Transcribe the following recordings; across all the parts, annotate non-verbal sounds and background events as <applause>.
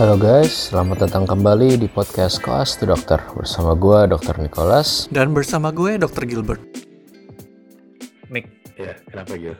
Halo guys, selamat datang kembali di podcast Koas to Dokter bersama gue Dr. Nicholas. Dan bersama gue Dr. Gilbert. Nick, Ya, kenapa Gil?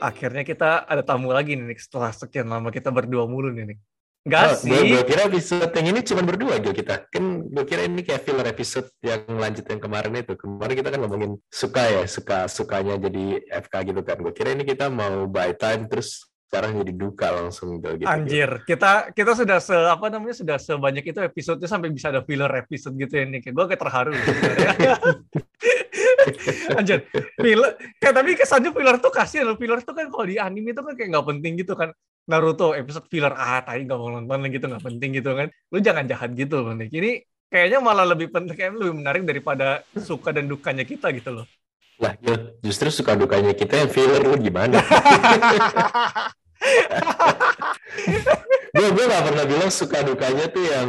akhirnya kita ada tamu lagi nih Nick setelah sekian lama kita berdua mulu nih Nick. Enggak Oh, sih. gue, gue kira episode yang ini cuma berdua Gil kita. Kan gue kira ini kayak filler episode yang lanjut yang kemarin itu. Kemarin kita kan ngomongin suka ya, suka sukanya jadi FK gitu kan. Gue kira ini kita mau buy time terus sekarang jadi duka langsung gitu. Gil. Anjir, kita kita sudah se apa namanya sudah sebanyak itu episode sampai bisa ada filler episode gitu ya Nick. Gue kayak terharu. Anjir, filler. Kayak tapi kesannya filler tuh kasihan loh. Filler tuh kan kalau di anime itu kan kayak nggak penting gitu kan. Naruto episode filler ah tadi nggak mau nonton gitu nggak penting gitu kan. Lu jangan jahat gitu loh Nick. Ini kayaknya malah lebih penting kayak lebih menarik daripada suka dan dukanya kita gitu loh. Lah, justru suka dukanya kita yang filler lu gimana? <laughs> gue gue gak pernah bilang suka dukanya tuh yang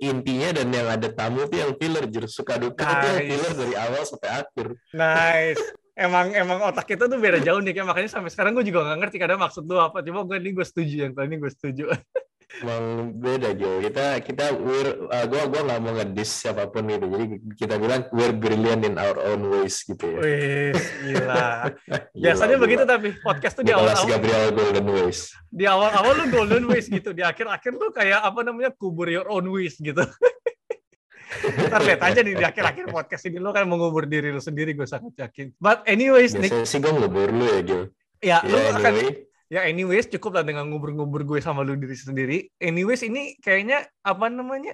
intinya dan yang ada tamu tuh yang filler justru suka duka tuh yang Nice. filler dari awal sampai akhir Nice. Emang emang otak kita tuh beda jauh nih, kayak makanya sampai sekarang gue juga nggak ngerti kadang maksud lu apa. Cuma gue nih gue setuju yang tadi gue setuju. <laughs> emang beda Jo. Kita kita we're uh, gue gue nggak mau ngedis siapa pun gitu. Jadi kita bilang we're brilliant in our own ways gitu ya. Wih, gila. <laughs> Gila, Biasanya gila. begitu tapi podcast tuh di Nicholas awal-awal. Gabriel Golden Ways. Di awal-awal lu golden ways gitu, di akhir-akhir lu kayak apa namanya kubur your own ways gitu. <laughs> Ntar lihat aja nih di akhir-akhir podcast ini lu kan mengubur diri lu sendiri gue sangat yakin. But anyways, Nick, biasanya sih gue ngubur lu ya Gil ya lu ya akan anyway Ya anyways cukup lah dengan ngubur-ngubur gue sama lu diri sendiri. Anyways ini kayaknya apa namanya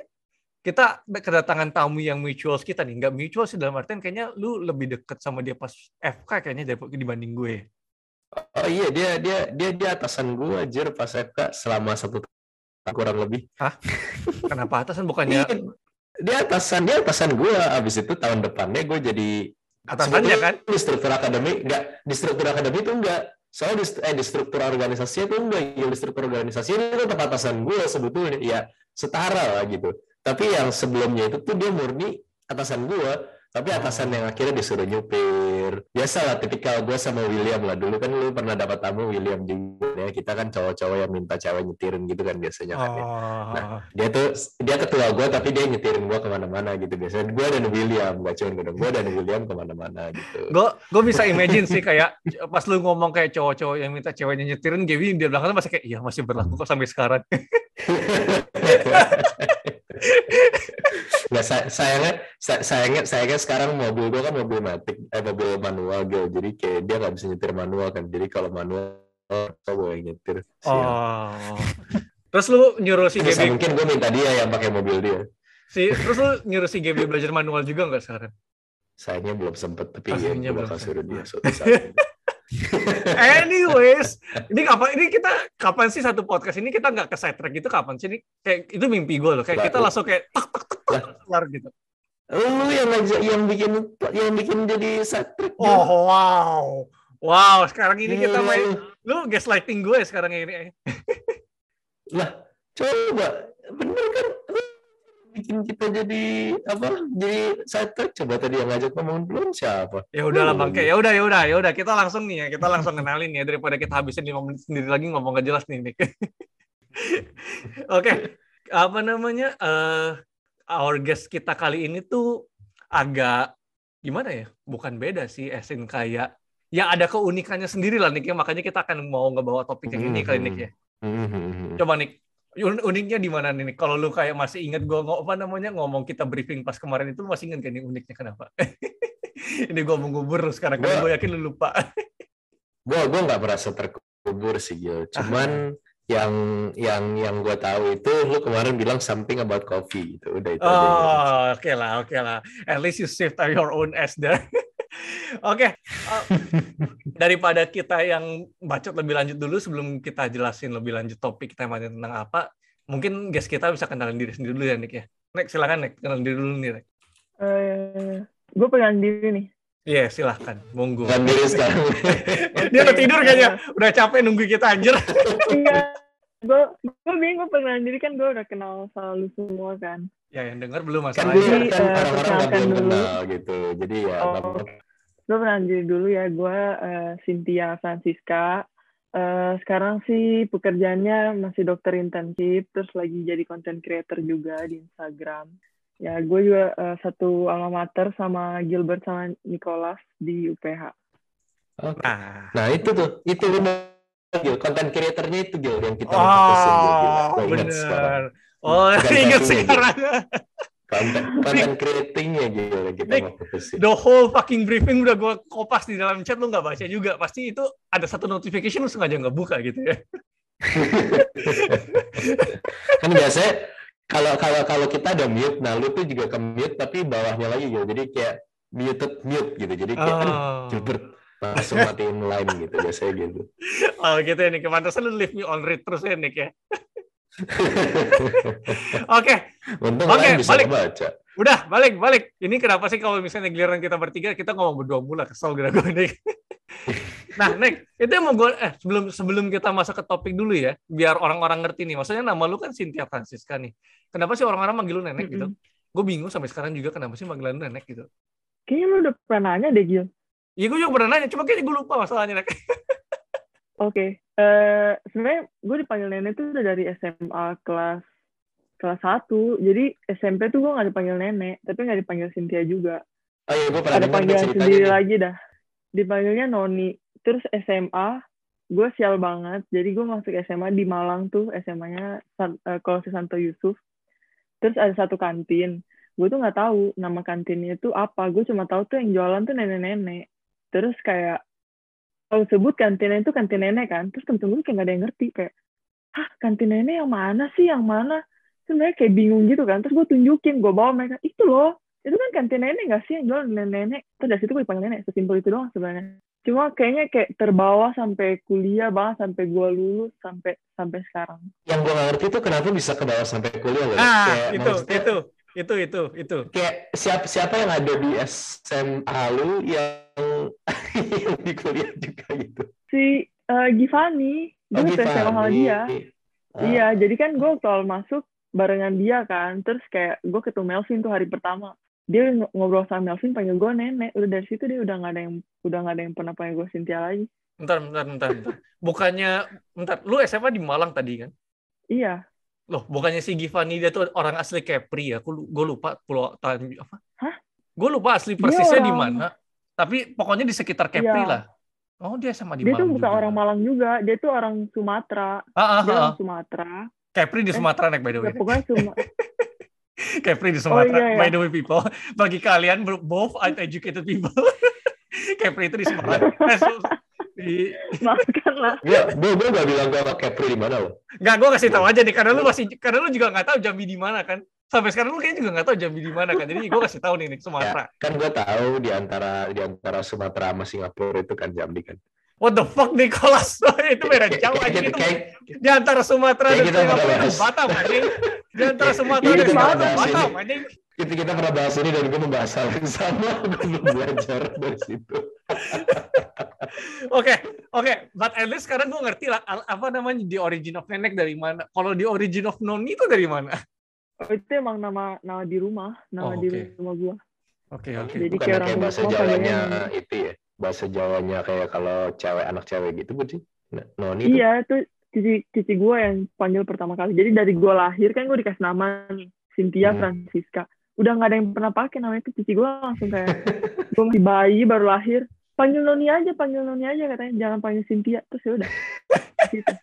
kita kedatangan tamu yang mutuals kita nih nggak mutual sih dalam artian kayaknya lu lebih deket sama dia pas FK kayaknya daripada dibanding gue. Oh iya dia dia dia dia atasan gue aja pas FK selama satu tahun kurang lebih. Kenapa atasan bukannya Iya, dia atasan dia atasan gue. Abis itu tahun depannya gue jadi atasannya kan? Di struktur akademi enggak di struktur akademi itu enggak. Soalnya di, eh, di struktur organisasi itu enggak. Ya, di struktur organisasi itu tetap atasan gue sebetulnya ya setara lah gitu. Tapi yang sebelumnya itu tuh dia murni atasan gue. Tapi atasan yang akhirnya disuruh nyupir. Biasalah tipikal gue sama William lah. Dulu kan lu pernah dapat tamu William juga ya. Kita kan cowok-cowok yang minta cewek nyetirin gitu kan biasanya kan ya. Nah, dia tuh dia ketua gue tapi dia nyetirin gue ke mana-mana gitu biasanya gue dan William gak cuma gue gue dan William ke mana-mana gitu gue gue bisa imagine sih kayak pas lu ngomong kayak cowok-cowok yang minta ceweknya nyetirin Gaby dia belakang masih kayak iya masih berlaku kok sampai sekarang. <laughs> nggak sa- sayangnya sa- sayangnya sayangnya sekarang mobil gue kan mobil matic eh mobil manual gitu jadi kayak dia nggak bisa nyetir manual kan jadi kalau manual gue yang nyetir Sial. Oh. Terus lu nyuruh si Terus Gaby mungkin gue minta dia yang pakai mobil dia si terus lu nyuruh si Gaby belajar manual juga nggak sekarang? Sayangnya belum sempet tapi ya gue belum bakal suruh dia suatu saat <laughs> Anyways, ini kapan ini kita kapan sih satu podcast ini? Kita nggak ke sidetrack gitu kapan sih ini? Kayak itu mimpi gue loh. Kayak kita langsung kayak tak tak tak tak kelar gitu. lu yang ngajak yang bikin yang bikin jadi satrik Oh wow, wow sekarang ini kita main. Lu gaslighting gue sekarang ini. lah coba. Bener kan bikin kita jadi apa jadi sidetrack coba tadi yang ngajak ngomong belum siapa Ya udahlah Oh, bang, ya udah ya udah ya udah kita langsung nih ya kita langsung kenalin ya daripada kita habisin lima menit sendiri lagi ngomong gak jelas nih Nick. <laughs> Oke, apa namanya? eh our guest kita kali ini tuh agak gimana ya? Bukan beda sih, esin kayak ya ada keunikannya sendiri lah Nick ya. Makanya kita akan mau ngebawa topik yang ini kali Nick ya. Hmm. Coba Nick, uniknya di mana nih? Kalau lu kayak masih inget gua ngo- apa namanya ngomong kita briefing pas kemarin itu lu masih inget kan nih uniknya kenapa? <laughs> ini gua mau ngubur lu sekarang Gua- gue yakin lu lupa. <laughs> gue gue nggak merasa terkubur sih Gil cuman yang yang yang gue tahu itu lu kemarin bilang something about coffee gitu udah itu. Oh, oke lah, oke lah. At least you saved your own ass there. <laughs> Oke, uh, <laughs> daripada kita yang bacot lebih lanjut dulu sebelum kita jelasin lebih lanjut topik temanya tentang apa, mungkin guys kita bisa kenalin diri sendiri dulu ya, Nick ya. Nick, silakan Nick, kenalin diri dulu nih, Nick. Eh, gue pengen diri nih. Iya, silahkan, monggo. Kan diri sekarang <laughs> Dia udah tidur kayaknya, udah capek nunggu kita anjir. Iya, gue gue bingung gue pengen diri kan gue udah kenal sama lu semua kan. ya, yang dengar belum kan masalahnya. gue Jadi, kan eh, perkenalkan belum dulu. kenal gitu jadi ya Oh. Gue pengen diri dulu ya, gue eh, Cynthia Francisca. Eh, sekarang sih pekerjaannya masih dokter intensif, terus lagi jadi content creator juga di Instagram. Ya, gue juga eh, satu alma mater sama Gilbert sama Nicholas di UPH. Oke. Nah, Nah itu tuh, itu benar. Gil, konten kreatornya itu Gil yang kita mau fokusin Gil. Oh, ingat sekarang. Oh, <laughs> ingat sekarang. Konten, konten creatingnya Gil yang kita Nick. The whole fucking briefing udah gue kopas di dalam chat, lu nggak baca juga. Pasti itu ada satu notification lu sengaja nggak buka gitu ya. <laughs> kan biasanya kalau kalau kalau kita ada mute, nah lu tuh juga ke mute tapi bawahnya lagi gitu. Jadi kayak muted mute gitu. Jadi kayak aduh, Oh, Gilbert langsung matiin line gitu biasanya gitu. <laughs> oh gitu ya, Nick. Kepantasan lu leave me on read terus ya, Nick ya. <laughs> Oke, Oke, bisa balik. baca. udah balik balik. Ini kenapa sih kalau misalnya giliran kita bertiga kita ngomong berdua mula kesel gara gue Nick. <laughs> nah, Nick, itu yang mau gue eh sebelum sebelum kita masuk ke topik dulu ya, biar orang-orang ngerti nih. Maksudnya nama lu kan Cynthia Francisca nih. Kenapa sih orang-orang manggil lu nenek gitu? Gue bingung sampai sekarang juga kenapa sih manggil lu nenek gitu. Kayaknya lu udah pernah nanya deh, Gil. Iya, gue juga pernah nanya, cuma kayaknya gue lupa masalahnya. Nek. <laughs> Oke, eh sebenarnya gue dipanggil nenek tuh udah dari SMA kelas kelas 1. Jadi SMP tuh gue nggak dipanggil nenek, tapi nggak dipanggil Cynthia juga. Oh iya, gue pernah Ada panggilan sendiri nih. lagi dah. Dipanggilnya Noni. Terus SMA, gue sial banget. Jadi gue masuk SMA di Malang tuh, SMA-nya San- eh, Kolose Santo Yusuf. Terus ada satu kantin. Gue tuh nggak tahu nama kantinnya itu apa. Gue cuma tahu tuh yang jualan tuh nenek-nenek. Terus kayak kalau sebut kantinnya itu kantin nenek kan. Terus temen-temen gue kayak nggak ada yang ngerti kayak, hah kantin nenek yang mana sih? Yang mana? Terus mereka kayak bingung gitu kan. Terus gue tunjukin, gue bawa mereka, itu loh itu kan kantin nenek gak sih yang jual nenek-nenek terus dari situ gue dipanggil nenek sesimpel itu doang sebenarnya cuma kayaknya kayak terbawa sampai kuliah banget sampai gue lulus sampai sampai sekarang Yang gue gak ngerti tuh kenapa bisa ke bawah sampai kuliah loh. Nah, Kayak itu, maksudnya itu, itu, itu, itu. Kayak siapa siapa yang ada di SMA lu yang <laughs> yang di kuliah juga gitu. si eh, Givani Oh, gue tuh SMA sama dia Ah, iya jadi kan gue kalau masuk barengan dia kan terus kayak gue ketemu Melvin tuh hari pertama dia ng- ngobrol sama Melvin panggil gue nenek udah dari situ dia udah nggak ada yang udah nggak ada yang pernah panggil gue Cynthia lagi Bentar, bentar, bentar, bentar. Bukannya, bentar, lu SMA di Malang tadi kan? iya Loh, bukannya si Givani dia tuh orang asli Kepri ya? Gue lupa Pulau Tanjung apa? Hah? Gue lupa asli persisnya di mana. Tapi pokoknya di sekitar Kepri Iya. lah. Oh, dia sama di dia Malang tuh bukan juga. orang Malang juga dia tuh orang Sumatera Ah, ah, dia ah, orang ah. Sumatera Kepri di Eh, Sumatera, Nek, by the way. Ya, pokoknya Suma <laughs> Kepri di Sumatera, iya, iya. by the way, people. Bagi kalian, both uneducated people. <laughs> Kepri itu di Sumatera. <laughs> Su- di- lah Gue gue gue gak bilang gue sama Kepri di mana loh. Nggak, gue kasih tahu aja nih, karena lu masih, karena lu juga nggak tahu Jambi di mana kan. Sampai sekarang lu kayaknya juga nggak tahu Jambi di mana kan. Jadi gue kasih tahu nih, nih Sumatera. Ya, kan gue tahu di antara di antara Sumatera sama Singapura itu kan Jambi kan. What the fuck Nicholas? itu beda Kayak- jauh aja gitu- itu. kayak- Di antara Sumatera dan pernah Singapura. Batam anjing. Di antara Sumatera Iya, dan Singapura Batam anjing. Kita kita pernah bahas ini dan gue membahas hal yang sama. <laughs> Gue belajar dari situ. Oke, oke. But at least sekarang gue ngerti lah apa namanya di origin of nenek dari mana. Kalau di origin of noni itu dari mana? oh, itu emang nama nama di rumah nama Oh, di oke. rumah gua Oke, oke. Jadi Bukan kayak bahasa Jawanya panggilnya itu ya. Bahasa Jawanya kayak kalau cewek anak cewek gitu bukan sih? Noni itu. iya itu cici cici gua yang panggil pertama kali jadi dari gua lahir kan gua dikasih nama nih Cynthia Hmm. Francisca udah nggak ada yang pernah pakai nama itu cici gua langsung kayak gua masih bayi baru lahir. Panggil Noni aja panggil Noni aja katanya. Jangan panggil Cynthia. Terus ya udah. Gitu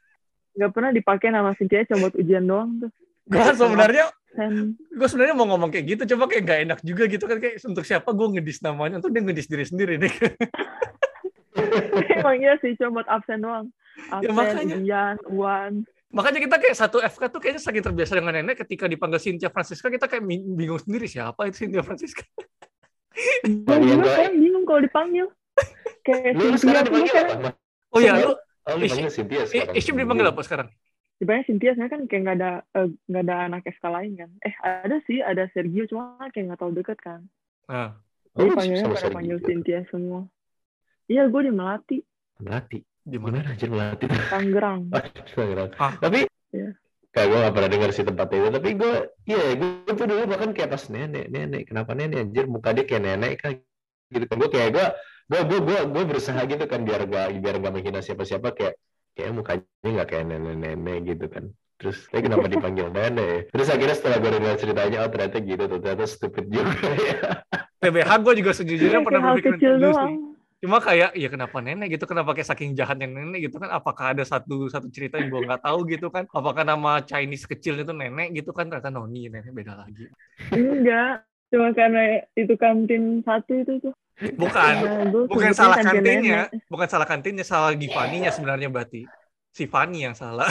nggak pernah dipakai nama Cynthia cuma buat ujian doang tuh. Gue sebenarnya gue sebenarnya mau ngomong kayak gitu, coba kayak gak enak juga gitu kan kayak untuk siapa gue ngedis namanya, untuk dia ngedis diri sendiri nih. <laughs> emang iya sih cuma buat absen doang. Absen Ya, makanya. ujian uan Makanya kita kayak satu FK tuh kayaknya saking terbiasa dengan nenek ketika dipanggil Cynthia Francisca kita kayak bingung sendiri siapa itu Cynthia Francisca. gue Paling juga enggak- kan bingung kalau dipanggil kayak Lu Cynthia sekarang dipanggil apa? Oh iya, Iya. lu Oh, lu dipanggil Cynthia sekarang. Isyam dipanggil apa sekarang? sebenarnya Cynthia sebenarnya kan kayak nggak ada eh, nggak ada anak SK lain kan eh ada sih ada Sergio cuma kayak nggak tahu deket kan Nah, jadi Oh, panggilnya pada panggil Cynthia semua iya gue di Melati Melati. Di mana? Gimana anjir Melati? Tangerang <laughs> Tangerang. Ah. Tapi Iya. kayak gue gak pernah dengar sih tempatnya itu. Tapi gue, iya gue tuh dulu bahkan kayak pas nenek, nenek. Kenapa nenek anjir? Muka dia kayak nenek kan. Gitu kan. Gue kayak gue, gue, gue, gue, gue berusaha gitu kan biar gak, biar gak menghina siapa-siapa kayak kayak mukanya nggak kayak nenek-nenek gitu kan terus saya kenapa dipanggil nenek ya? terus akhirnya setelah gue dengar ceritanya oh ternyata gitu tuh ternyata stupid juga ya TBH gue juga sejujurnya pernah berpikir kecil dulu sih. Cuma kayak ya kenapa nenek gitu, kenapa kayak saking jahatnya nenek gitu kan? Apakah ada satu satu cerita yang gue nggak tahu gitu kan? Apakah nama Chinese kecil itu nenek gitu kan? Ternyata noni nenek beda lagi. Enggak, cuma karena itu kantin satu itu tuh. Bukan, gua bukan salah kantin kantinnya, nenek. bukan salah kantinnya, salah Givani-nya sebenarnya berarti. Si Fanny yang salah.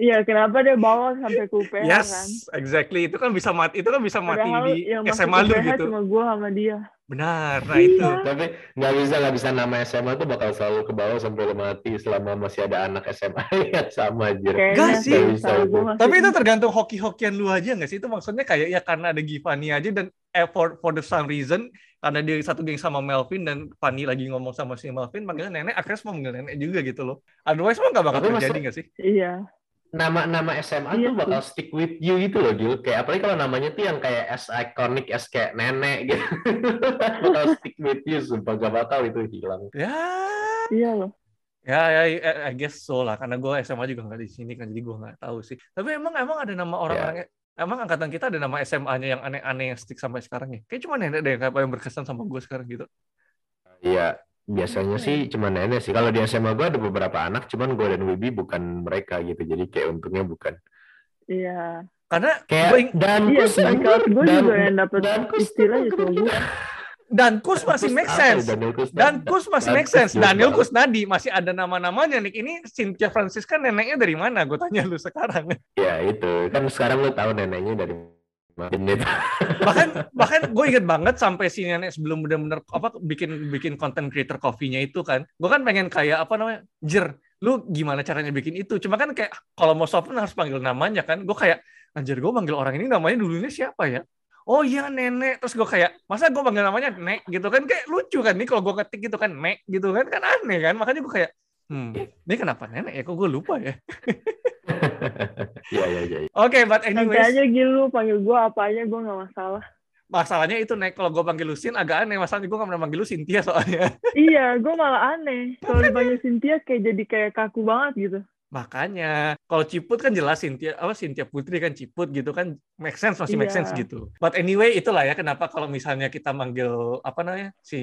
Iya, kenapa dia bawa sampai ke UPH yes, kan? exactly. Itu kan bisa mati, itu kan bisa mati Padahal di SMA lu gitu. cuma gua sama dia. Benar. Nah itu. tapi nggak bisa nggak bisa nama SMA tuh bakal selalu ke bawah sampai lo mati selama masih ada anak SMA <laughs> yang sama aja Kayaknya sih. sih, Bisa itu. Tapi itu tergantung hoki-hokian lu aja nggak sih? Itu maksudnya kayak ya karena ada Givani aja dan eh, for, for the some reason karena dia satu geng sama Melvin dan Fanny lagi ngomong sama si Melvin manggilnya nenek akhirnya semua manggil nenek juga gitu loh. Otherwise mah nggak bakal Tapi terjadi maksud- nggak sih? Iya. Nama-nama SMA Iya tuh bakal stick with you gitu loh Gil kayak apalagi kalau namanya tuh yang kayak as iconic as kayak nenek gitu <laughs> bakal stick with you sumpah gak bakal itu hilang Ya, Iya loh. ya, ya, I- I guess so lah. Karena gue SMA juga nggak di sini kan, jadi gue nggak tahu sih. Tapi emang emang ada nama orang-orang Emang angkatan kita ada nama SMA-nya yang aneh-aneh yang stick sampai sekarang ya? Kayak cuma nenek deh yang kayak yang berkesan sama gue sekarang gitu. Iya biasanya sih cuma nenek sih kalau di SMA gue ada beberapa anak cuman gue dan Wibi bukan mereka gitu jadi kayak untungnya bukan Iya. Karena kayak gue dan Iya, kus kelas gue dan- juga yang dapat istilah itu kenapa gue. dan Kus masih Kus make ya? sense. Kus Dan Kus masih make sense. Daniel banget. Kusnadi masih ada nama-namanya nih. Ini Cynthia Francisca neneknya dari mana? Gue tanya lu sekarang. ya itu kan sekarang lu tahu neneknya dari mana <laughs> itu bahkan bahkan gue inget banget sampai si nenek sebelum benar-benar apa bikin bikin konten creator coffee-nya itu kan gue kan pengen kayak apa namanya jer lu gimana caranya bikin itu? Cuma kan kayak kalau mau sopan harus panggil namanya kan gue kayak anjir gue panggil orang ini namanya dulunya siapa ya? Oh iya nenek terus gue kayak masa gue panggil namanya nek? Gitu kan kayak lucu kan nih kalau gue ketik gitu kan nek gitu kan kan aneh kan makanya gue kayak hmm. Ini kenapa nenek ya? Kok gue lupa ya? Ya ya ya oke but Santai anyways aja Gil. Lu panggil gue apa aja gue gak masalah. masalahnya itu nek. Kalau gue panggil Lusin agak aneh. Masalahnya gue gak pernah manggil lu Cynthia soalnya. <laughs> Iya, gue malah aneh. Kalau dipanggil Cynthia kayak jadi kayak kaku banget gitu. Makanya, kalau Ciput kan jelas Cynthia, apa Cynthia Putri kan Ciput gitu kan, make sense masih make Iya. sense gitu. But anyway, itulah ya kenapa kalau misalnya kita manggil apa namanya si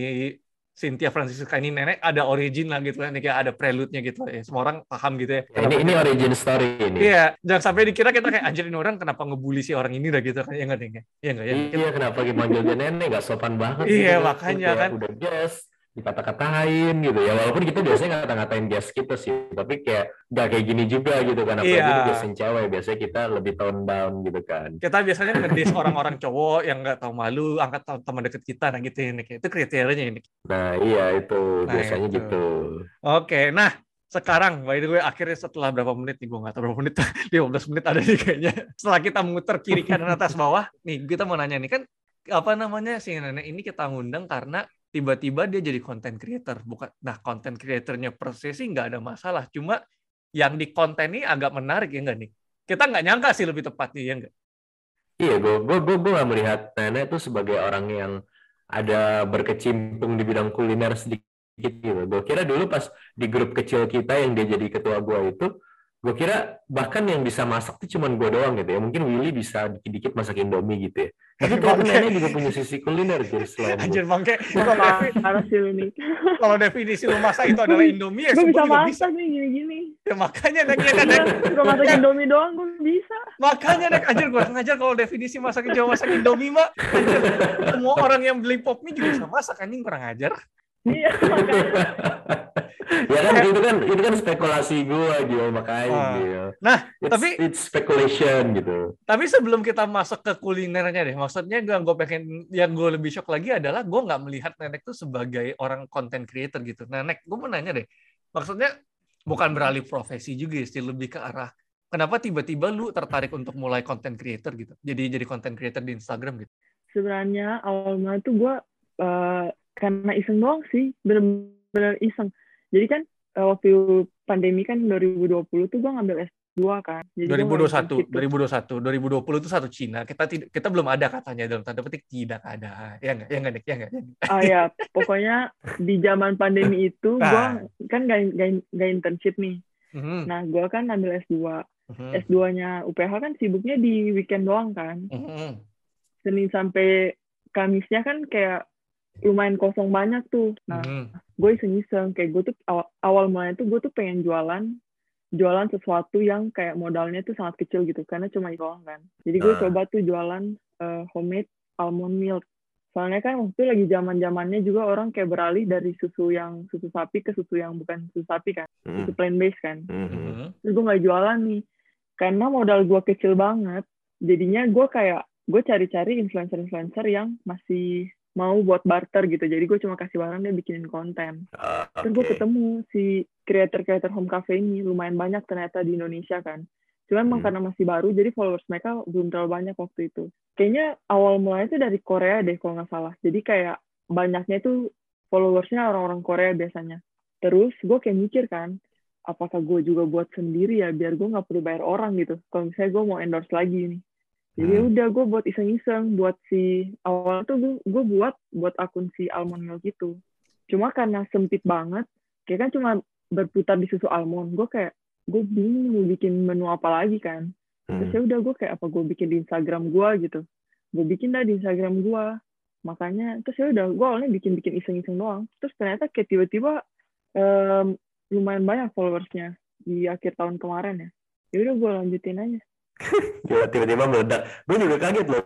Cynthia Francisca ini nenek ada origin lah gitu kan, kayak ada prelude-nya gitu ya. Semua orang paham gitu ya. Ini ini origin story ini Iya, jangan sampai dikira kita kayak anjir ini orang kenapa ngebully si orang ini dah gitu kan. Ya enggak deh. Ya enggak ya. Iya kenapa dia nenek gak sopan banget Iya, gitu. makanya kan. udah guest dikata-katain gitu ya walaupun kita biasanya ngata-ngatain guest kita sih tapi kayak gak kayak gini juga gitu kan apalagi ini guest yang cewek biasanya kita lebih tone down gitu kan Kita biasanya ngedis orang-orang cowok yang nggak tahu malu, angkat teman deket kita nah gitu ya. Nick. Itu kriterianya ini. nah iya itu Nah, biasanya itu. gitu Oke, nah sekarang by the way akhirnya setelah berapa menit nih gue nggak tahu berapa menit <laughs> 15 menit ada nih kayaknya setelah kita muter kiri kanan atas bawah nih kita mau nanya nih kan apa namanya si nenek ini kita ngundang karena tiba-tiba dia jadi content creator. Bukan nah content creatornya persis sih nggak ada masalah. Cuma yang di konten ini agak menarik ya nggak nih? Kita nggak nyangka sih lebih tepatnya ya nggak? Iya gue gue gue gue gak melihat nenek tuh sebagai orang yang ada berkecimpung di bidang kuliner sedikit gitu. Gue kira dulu pas di grup kecil kita yang dia jadi ketua gue itu gue kira bahkan yang bisa masak tuh cuman gue doang gitu ya mungkin Willy bisa dikit-dikit masak Indomie gitu ya tapi <laughs> ternyata nenek juga punya sisi kuliner jadi selain anjir bangke lu nih. kalau definisi lu masak itu adalah Indomie ya Gue semua bisa juga bisa masak nih gini-gini. ya makanya nek ya kan? Suka masak Indomie doang gue bisa. Makanya nek anjir gue ngajar kalau definisi masak Jawa masak Indomie mah anjir semua orang yang beli pop mie juga bisa masak anjing kurang ajar. Iya, <laughs> ya kan itu kan itu kan spekulasi gue gitu makanya Ah. gitu Nah, It's- tapi- it's speculation gitu Tapi sebelum kita masuk ke kulinernya deh, maksudnya gue gue pengen yang gue lebih shock lagi adalah gue nggak melihat Nenek tuh sebagai orang content creator gitu. Nenek, gue mau nanya deh, maksudnya bukan beralih profesi juga sih, lebih ke arah kenapa tiba-tiba lu tertarik untuk mulai content creator gitu? Jadi jadi content creator di Instagram gitu. Sebenarnya awal mulai tuh gue eh, karena iseng doang sih, bener-bener iseng. Jadi kan eh, waktu pandemi kan 2020 tuh gue ngambil S2 kan. Jadi gua ngambil 2021, situ. 2021, 2020 itu satu Cina. Kita tidak kita belum ada katanya dalam tanda petik tidak ada. Ya enggak? Ya enggak, Nek? Ya enggak? Ya enggak? Ah ya, pokoknya di zaman pandemi <laughs> itu gue Nah. kan gak, gak, gak internship nih. Mhm. Nah, gue kan ambil S2. Mhm. S2-nya UPH kan sibuknya di weekend doang kan. Mhm. Senin sampai Kamisnya kan kayak lumayan kosong banyak tuh. Nah, Mhm. gue iseng-iseng. Kayak gue tuh awal, awal mulanya tuh gue tuh pengen jualan jualan sesuatu yang kayak modalnya tuh sangat kecil gitu karena cuma itu doang kan jadi gue Ah. coba tuh jualan eh, homemade almond milk soalnya kan waktu itu lagi zaman zamannya juga orang kayak beralih dari susu yang susu sapi ke susu yang bukan susu sapi kan Hmm. susu plant based kan Hmm. Mhm. terus gue nggak jualan nih karena modal gue kecil banget jadinya gue kayak gue cari-cari influencer-influencer yang masih mau buat barter gitu. Jadi gue cuma kasih barang dia bikinin konten. Ah, terus gue ketemu si creator-creator home cafe ini lumayan banyak ternyata di Indonesia kan. Cuman emang Hmm. karena masih baru jadi followers mereka belum terlalu banyak waktu itu. Kayaknya awal mulanya itu dari Korea deh kalau nggak salah. Jadi kayak banyaknya itu followersnya orang-orang Korea biasanya. Terus gue kayak mikir kan apakah gue juga buat sendiri ya biar gue nggak perlu bayar orang gitu. Kalau misalnya gue mau endorse lagi nih jadi Hmm. udah gue buat iseng-iseng buat si awal tuh gue, gue buat buat akun si almond milk itu. Cuma karena sempit banget kayak kan cuma berputar di susu almond gue kayak gue bingung mau bikin menu apa lagi kan. Terus ya Hmm. udah gue kayak apa gue bikin di Instagram gue gitu. Gue bikin dah di Instagram gue makanya terus ya udah gue awalnya bikin bikin iseng-iseng doang. Terus ternyata kayak tiba-tiba em, lumayan banyak followersnya di akhir tahun kemarin ya. Ya udah gue lanjutin aja <laughs> Gila, tiba-tiba meledak. Gue juga kaget loh.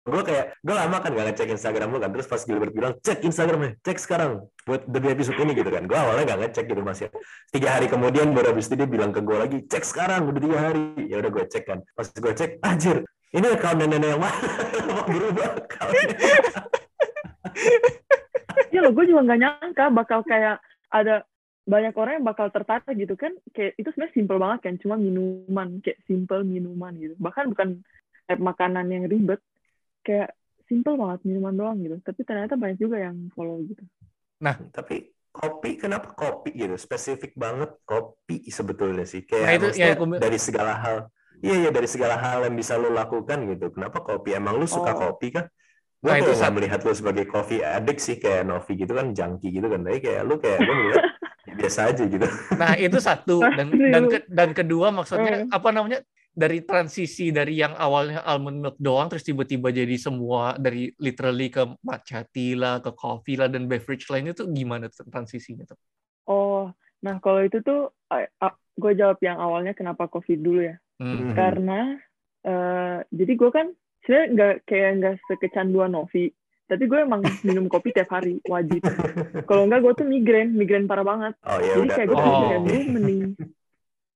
Gue kayak, gue lama kan gak ngecek Instagram lu kan. Terus pas Gilbert bilang, cek Instagramnya, cek sekarang. Buat demi episode ini gitu kan. Gue awalnya gak ngecek gitu mas ya. Tiga hari kemudian baru habis itu dia bilang ke gue lagi, cek sekarang, udah tiga hari. Ya udah gue cek kan. Pas gue cek, anjir, ini account nenek yang mana? <laughs> Berubah accountnya. <laughs> ya loh gue juga nggak nyangka bakal kayak ada banyak orang yang bakal tertarik gitu kan kayak itu sebenarnya simple banget kan cuma minuman kayak simple minuman gitu bahkan bukan kayak makanan yang ribet kayak simple banget minuman doang gitu tapi ternyata banyak juga yang follow gitu Tapi kopi, kenapa kopi gitu? Spesifik banget kopi sebetulnya sih. Kayak Nah, itu ya, aku- dari segala hal. Iya, iya dari segala hal yang bisa lo lakukan gitu. Kenapa kopi? Emang lu suka Oh. kopi kah? Gue Nah, itu melihat lu sebagai coffee addict sih kayak Novi gitu kan junkie gitu kan. Tapi kayak lu kayak gue melihat ya <laughs> biasa aja gitu. Nah, itu satu dan Pasti dan lu. ke- dan kedua maksudnya Eh. apa namanya? dari transisi dari yang awalnya almond milk doang terus tiba-tiba jadi semua dari literally ke matcha tea lah, ke coffee lah dan beverage lainnya tuh gimana tuh transisinya tuh? oh nah kalau itu tuh gue jawab yang awalnya kenapa covid dulu ya Hmm. Mhm. karena eh, jadi gue kan sebenarnya nggak kayak nggak sekecanduan Novi tapi gue emang minum kopi tiap hari wajib kalau enggak gue tuh migrain migrain parah banget Oh ya jadi udah. kayak gue Oh. kayak gue mending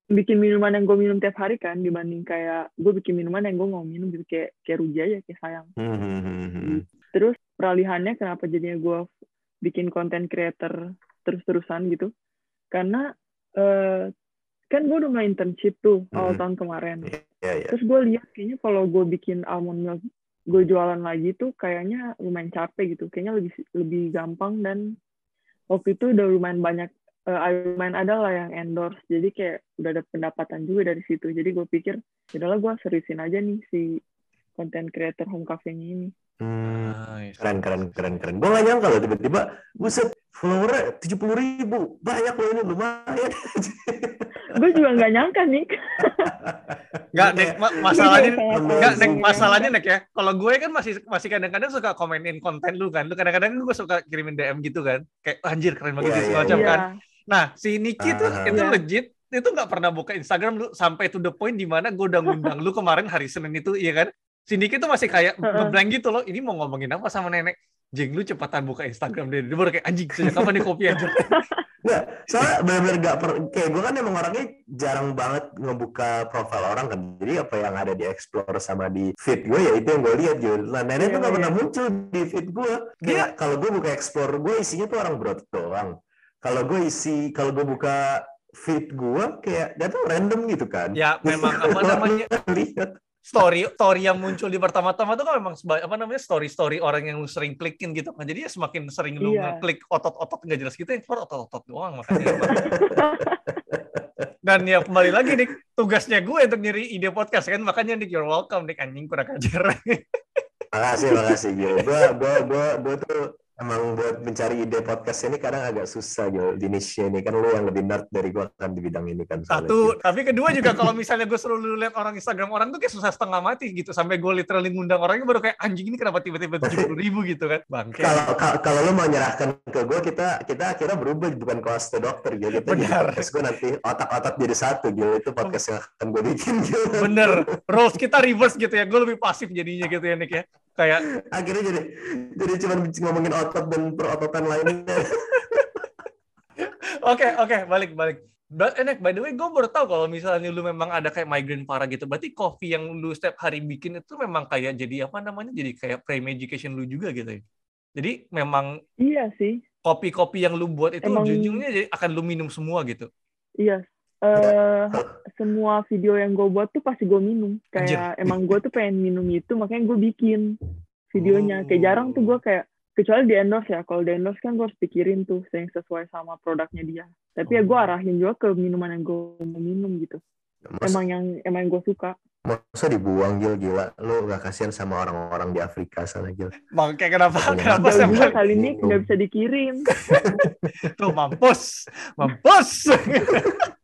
bikin minuman yang gue minum tiap hari kan dibanding kayak gue bikin minuman yang gue nggak minum gitu kayak kayak rugi aja kayak sayang Mhm. terus peralihannya kenapa jadinya gue bikin konten creator terus-terusan gitu karena eh, kan gue udah mulai internship tuh awal Mhm. tahun kemarin Ya ya. terus gue lihat kayaknya kalau gue bikin almond milk gue jualan lagi tuh kayaknya lumayan capek gitu. Kayaknya lebih lebih gampang dan waktu itu udah lumayan banyak eh, lumayan ada lah yang endorse. Jadi kayak udah ada pendapatan juga dari situ. Jadi gue pikir udahlah gue seriusin aja nih si konten creator home cafe ini Hmm. Nice. Keren, keren, keren, keren. Gue gak nyangka loh tiba-tiba, buset, followernya tujuh puluh ribu. Banyak loh ini, lumayan. <laughs> gue juga nggak nyangka nih <laughs> Nggak, Nek, ma- masalahnya Enggak, Nek, sangat masalahnya Nek ya. Kalau gue kan masih masih kadang-kadang suka komenin konten lu kan. Lu kadang-kadang gue suka kirimin DM gitu kan. Kayak anjir keren banget Iya, gitu iya, semacam Iya. kan. Nah, si Niki tuh Ah. itu Iya. legit itu nggak pernah buka Instagram lu sampai to the point di mana gue udah ngundang lu kemarin hari Senin itu, iya kan? Si Niki tuh masih kayak ngeblank gitu loh. Ini mau ngomongin apa sama nenek? Jeng lu cepatan buka Instagram deh. Dia baru kayak anjing sejak kapan nih kopi anjir. <laughs> Nggak, soalnya benar-benar gak per... Kayak gue kan emang orangnya jarang banget ngebuka profil orang kan. Jadi apa yang ada di explore sama di feed gue ya itu yang gue lihat gitu. Nah, nenek tuh Iya, gak pernah iya. muncul di feed gue. Kayak kalau gue buka explore gue isinya tuh orang broad doang. Kalau gue isi, kalau gue buka feed gue kayak gak tau random gitu kan. Ya memang apa <laughs> namanya Lihat. Story story yang muncul di pertama-tama tuh kan memang apa namanya story story orang yang lu sering klikin gitu kan jadi ya semakin sering lu Iya. ngeklik otot-otot nggak jelas gitu yang keluar otot-otot doang makanya <laughs> dan ya kembali lagi nih tugasnya gue untuk nyari ide podcast kan makanya nih you're welcome nih anjing kurang ajar Makasih, makasih. Gue, gue, gue, gue tuh emang buat mencari ide podcast ini kadang agak susah gitu di niche ini kan lu yang lebih nerd dari gua kan di bidang ini kan. Satu, tapi kedua juga kalau misalnya gue suruh lu lihat orang Instagram orang tuh kayak susah setengah mati gitu. Sampai gue literally ngundang orangnya baru kayak anjing ini kenapa tiba-tiba tujuh puluh ribu <laughs> gitu kan. Bangke. kalau ka- kalau lu mau nyerahkan ke gua kita kita akhirnya berubah bukan kelas ke dokter gitu kita Benar. gua nanti otak-otak jadi satu gitu itu podcast yang akan gue bikin gitu Bener, roles kita reverse gitu ya. Gue lebih pasif jadinya gitu ya Nick ya. Kayak akhirnya jadi jadi cuma ngomongin otot dan perototan lainnya <laughs> Oke, oke, balik, balik. But, eh, Nek, by the way, gue baru tahu kalau misalnya lu memang ada kayak migraine parah gitu. Berarti kopi yang lu setiap hari bikin itu memang kayak jadi apa namanya? Jadi kayak pre-medication lu juga gitu ya. Jadi memang Iya sih, kopi-kopi yang lu buat itu Emang- ujungnya jadi akan lu minum semua gitu. iya. Eh semua video yang gue buat tuh pasti gue minum. Kayak emang gue tuh pengen minum itu, makanya gue bikin videonya. Kayak jarang tuh gue kayak kecuali di endorse ya. Kalau di endorse kan gue harus pikirin tuh yang sesuai sama produknya dia. Tapi ya gue arahin juga ke minuman yang gue mau minum gitu. Mas, Emang yang emang yang gue suka. masa dibuang Gil gila lu gak kasihan sama orang-orang di Afrika sana Gil Bang, kayak kenapa? Iya. Kenapa Jauh saya juga kali ini nggak bisa dikirim. <laughs> tuh mampus, mampus. <laughs>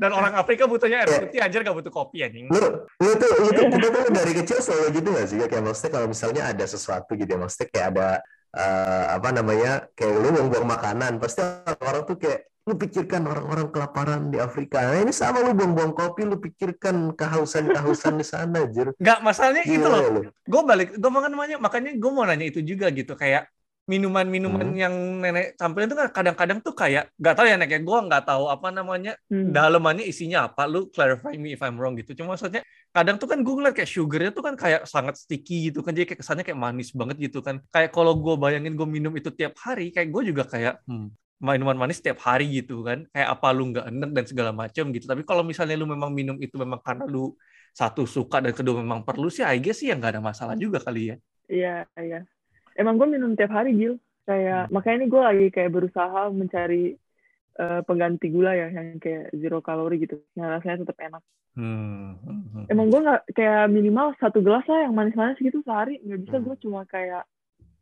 Dan orang Afrika butuhnya air putih aja gak butuh kopi anjing. lu lu tuh lu tuh, tuh dari kecil selalu gitu gak sih kayak maksudnya kalau misalnya ada sesuatu gitu ya maksudnya kayak ada eh, apa namanya kayak lu buang-buang makanan pasti orang tuh kayak lu pikirkan orang-orang kelaparan di Afrika nah ini sama lu buang-buang kopi lu pikirkan kehausan-kehausan di sana jir Nggak, masalahnya itu Gila loh. lu. gue balik gue mau namanya makanya gue mau nanya itu juga gitu kayak minuman-minuman Hmm. yang nenek tampilin itu kan kadang-kadang tuh kayak nggak tahu ya nek ya. Gue nggak tahu apa namanya Hmm. dalemannya isinya apa. Lu clarify me if I'm wrong gitu. Cuma maksudnya kadang tuh kan gue ngeliat kayak sugarnya tuh kan kayak sangat sticky gitu kan. Jadi kayak kesannya kayak manis banget gitu kan. Kayak kalau gue bayangin gue minum itu tiap hari kayak gue juga kayak hmm, minuman manis tiap hari gitu kan. Kayak apa lu nggak enak dan segala macam gitu. Tapi kalau misalnya lu memang minum itu memang karena lu satu suka dan kedua memang perlu sih I guess sih ya nggak ada masalah juga kali ya. Iya, iya. Emang gue minum tiap hari, Gil. Kayak, makanya ini gue lagi kayak berusaha mencari eh, pengganti gula ya, yang kayak zero kalori gitu. Yang rasanya tetap enak. Hmm. hmm, hmm. Emang gue nggak kayak minimal satu gelas lah yang manis-manis gitu sehari. Nggak bisa Hmm. gue cuma kayak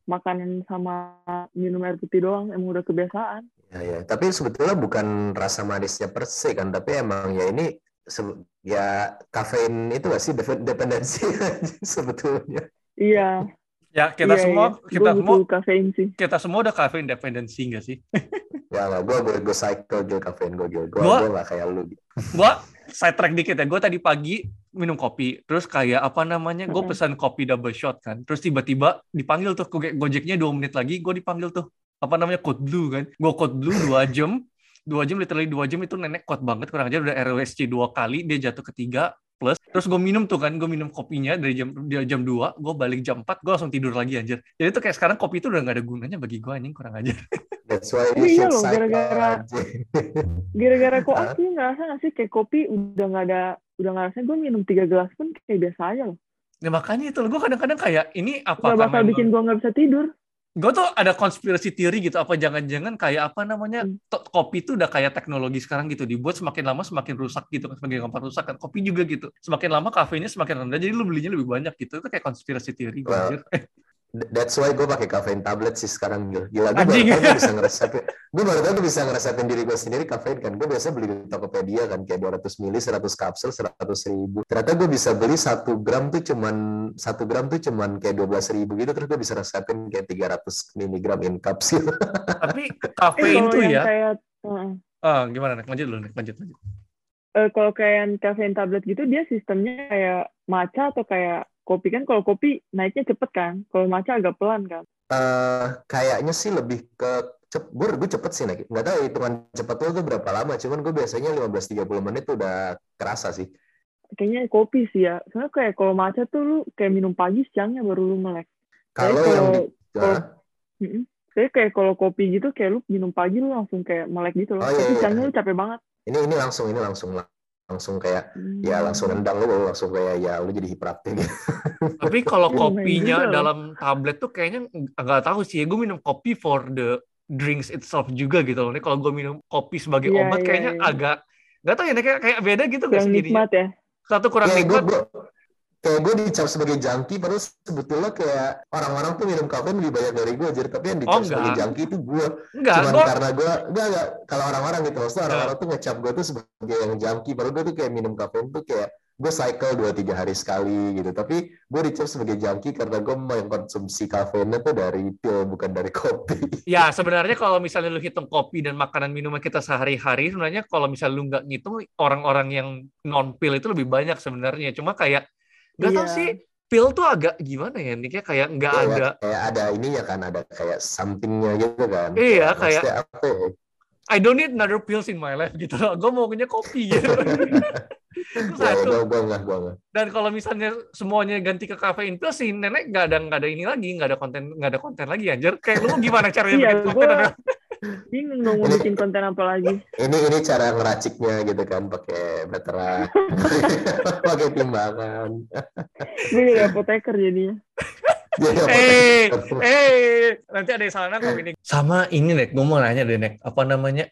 makanan sama minum air putih doang. Emang udah kebiasaan. Ya, ya. Tapi sebetulnya bukan rasa manisnya per se kan, tapi emang ya ini se- ya kafein itu gak sih dep- dependensi <laughs> sebetulnya. Iya. Ya kita iya, semua iya. kita Gua semua kafein sih. kita semua udah caffeine dependency nggak sih? <laughs> Ya nggak, gue gue gue cycle gil kafein gue gil, gue Gua- gue nggak kayak lu. Gua side track dikit ya. Gue tadi pagi minum kopi, terus kayak apa namanya? Gue pesan kopi double shot kan. Terus tiba-tiba dipanggil tuh Go- Gojeknya dua menit lagi, gue dipanggil tuh apa namanya code blue kan. Gue code blue <laughs> dua jam, dua jam literally dua jam itu nenek kuat banget kurang aja udah RWSC dua kali dia jatuh ketiga plus terus gue minum tuh kan gue minum kopinya dari jam dari jam 2 gue balik jam 4 gue langsung tidur lagi anjir jadi tuh kayak sekarang kopi itu udah gak ada gunanya bagi gue anjing kurang aja That's why you iya loh, gara-gara-. Gara-gara kok aku ngerasa nggak sih kayak kopi udah nggak ada, udah nggak rasanya gue minum tiga gelas pun kayak biasa aja loh. Nah makanya itu gue kadang-kadang kayak ini apa Gak bakal bikin gue nggak bisa tidur. Gue tuh ada konspirasi teori gitu apa jangan-jangan kayak apa namanya Hmm. to- kopi tuh udah kayak teknologi sekarang gitu dibuat semakin lama semakin rusak gitu kan semakin gampang rusak kan kopi juga gitu semakin lama kafeinnya semakin rendah jadi lu belinya lebih banyak gitu itu kayak konspirasi teori gue Well, anjir. <laughs> That's why gue pakai kafein tablet sih sekarang gil. Gila gue baru Anjing. gue bisa ngeresepin. Gue baru tau gue <laughs> bisa ngeresepin diri gue sendiri kafein kan. Gue biasa beli di Tokopedia kan kayak 200 mili, 100 kapsul, 100 ribu. Ternyata gue bisa beli satu gram tuh cuman satu gram tuh cuman kayak 12 ribu gitu. Terus gue bisa resepin kayak 300 miligram in kapsul. <laughs> tapi kafein tuh ya kayak Heeh. ah gimana nih lanjut dulu nih lanjut lanjut Eh, kalau kayak yang kafein tablet gitu dia sistemnya kayak matcha atau kayak kopi kan kalau kopi naiknya cepet kan kalau matcha agak pelan kan Eh kayaknya sih lebih ke cep, gue, gue cepet sih naik. Nggak tahu hitungan cepet tuh gue berapa lama. Cuman gue biasanya 15-30 menit tuh udah kerasa sih. kayaknya kopi sih ya soalnya kayak kalau matcha tuh lu kayak minum pagi siangnya baru lu melek Kalau yang kalau-? Mm-mm. Jadi kayak kalau kopi gitu kayak lu minum pagi lu langsung kayak melek gitu loh Oh, iya, tapi iya. siangnya lu capek banget ini ini langsung ini langsung langsung kayak Hmm. ya langsung nendang lu langsung kayak ya lu jadi hiperaktif gitu. <laughs> tapi kalau Iya, kopinya loh. dalam tablet tuh kayaknya nggak tahu sih ya gue minum kopi for the drinks itself juga gitu loh. Ini kalau gue minum kopi sebagai Iya, obat iya, kayaknya iya. agak nggak tahu ya kayak kayak beda gitu nggak sih jadinya? ya Satu kurang Ya, gue nikmat. gue kayak gue dicap sebagai junkie padahal sebetulnya kayak orang-orang tuh minum kafein lebih banyak dari gue jadi tapi yang dicap Oh, sebagai junkie itu gue Enggak, cuman gua karena gue enggak enggak. Kalau orang-orang gitu maksudnya orang-orang tuh ngecap gue tuh sebagai yang junkie padahal gue tuh kayak minum kafein tuh kayak gue cycle dua tiga hari sekali gitu. Tapi gue dicap sebagai junkie karena gue mengkonsumsi kafeinnya tuh dari pil bukan dari kopi. Ya, sebenarnya kalau misalnya lu hitung kopi dan makanan minuman kita sehari-hari, sebenarnya kalau misalnya lu nggak ngitung, orang-orang yang non-pil itu lebih banyak sebenarnya. Cuma kayak, nggak tahu Iya. sih, pil tuh agak gimana ya, Nick? ya? Kayak nggak Kayak- ada, kayak ada ininya kan ada kayak somethingnya gitu kan Iya, kayak- ya? I don't need another pills in my life gitu loh. Gue maunya kopi gitu. <laughs> itu Ya, satu. Dan kalau misalnya semuanya ganti ke kafein pil sih, nenek nggak ada nggak ada ini lagi, nggak ada konten nggak ada konten lagi anjir. Kayak lu gimana caranya Iya, bikin konten? gua- <laughs> ada- Bingung dong mau bikin konten apa lagi. ini ini cara ngeraciknya gitu kan pakai batera <laughs> pakai timbangan Gue jadi apoteker jadinya. Eh, eh, nanti ada yang salah nangkap ini. Sama ini Nek, gue mau nanya deh Nek, apa namanya?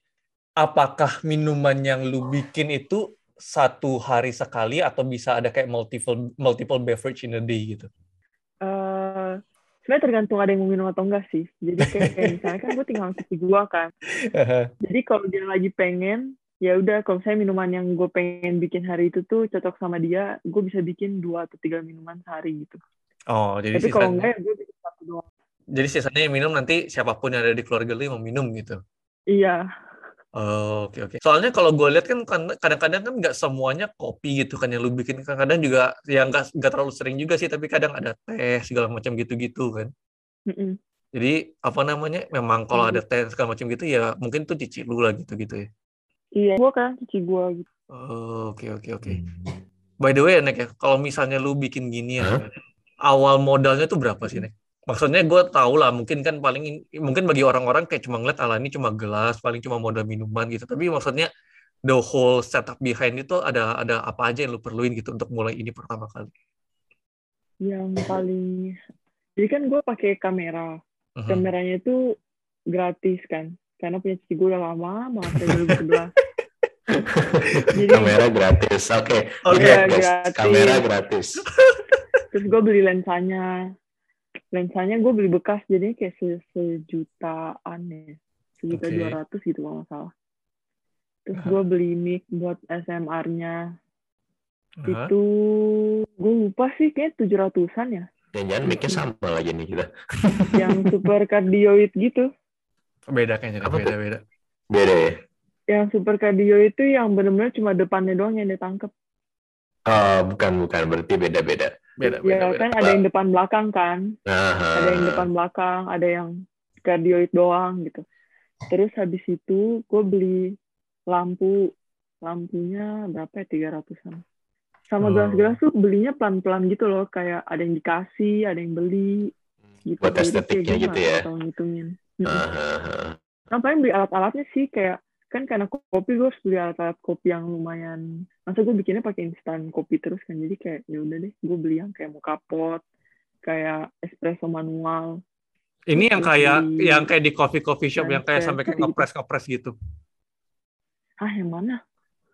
Apakah minuman yang lu bikin itu satu hari sekali atau bisa ada kayak multiple multiple beverage in a day gitu? Sebenarnya tergantung ada yang mau minum atau enggak sih. Jadi kayak, kayak misalnya kan gue tinggal cuci gua kan. Jadi kalau dia lagi pengen, ya udah kalau saya minuman yang gue pengen bikin hari itu tuh cocok sama dia, gue bisa bikin dua atau tiga minuman sehari gitu. oh, jadi Tapi kalau enggak ya gue bikin satu doang. jadi sisanya yang minum nanti siapa pun yang ada di keluarga lu yang mau minum gitu. Iya, Oh, oke oke. Soalnya kalau gue lihat kan kan- kadang-kadang kan nggak semuanya kopi gitu kan yang lu bikin. Kadang-kadang juga yang nggak nggak terlalu sering juga sih, tapi kadang ada teh segala macam gitu-gitu kan. Mm-mm. Jadi apa namanya? Memang kalau ada teh segala macam gitu ya mungkin tuh cici lu lah gitu-gitu ya. iya. Gue kan cuci gua gitu. Oh, oke oke oke. By the way, Nek ya, kalau misalnya lu bikin gini ya, Hah? awal modalnya tuh berapa sih, Nek? Maksudnya gue tahu lah, mungkin kan paling mungkin bagi orang-orang kayak cuma ngeliat ala ini cuma gelas, paling cuma modal minuman gitu. Tapi maksudnya the whole setup behind itu ada ada apa aja yang lu perluin gitu untuk mulai ini pertama kali. Yang paling, jadi kan gue pakai kamera. Mhm. Kameranya itu gratis kan, karena punya cuci gue udah lama, banget dari 2011. <laughs> Jadi kamera gratis oke Oke, Ingat, guys, gratis. kamera gratis terus gue beli lensanya lensanya gue beli bekas jadi kayak se sejutaan ya. Sejuta dua ratus gitu kalau nggak salah. Terus gue beli mic buat SMR-nya Hah? itu gue lupa sih kayak tujuh ratusan ya. Jangan-jangan mic-nya sama lagi nih kita. <laughs> Yang super cardioid gitu. Beda kayaknya. Apa tuh? beda-beda. beda ya? Yang super cardio itu yang bener-bener cuma depannya doang yang ditangkep oh bukan bukan. Berarti beda-beda. Beda, ya beda, beda. kan ada yang depan belakang kan nah ada yang depan belakang, ada yang cardioid doang gitu. Terus habis itu gue beli lampu, lampunya berapa ya tiga ratusan. Sama Oh. gelas-gelas tuh belinya pelan-pelan gitu loh, kayak ada yang dikasih, ada yang beli gitu. Buat estetiknya gitu ya. tahu ngitungin. Ah, ah, ah. Nah, paling beli alat-alatnya sih kayak kan karena kopi gue harus beli alat-alat kopi yang lumayan masa gue bikinnya pakai instan kopi terus kan jadi kayak ya udah deh gue beli yang kayak mocha pot kayak espresso manual Ini yang kayak Di- yang kayak di coffee coffee shop yang kayak sampai kayak gitu. ngepres ngepres gitu. ah yang mana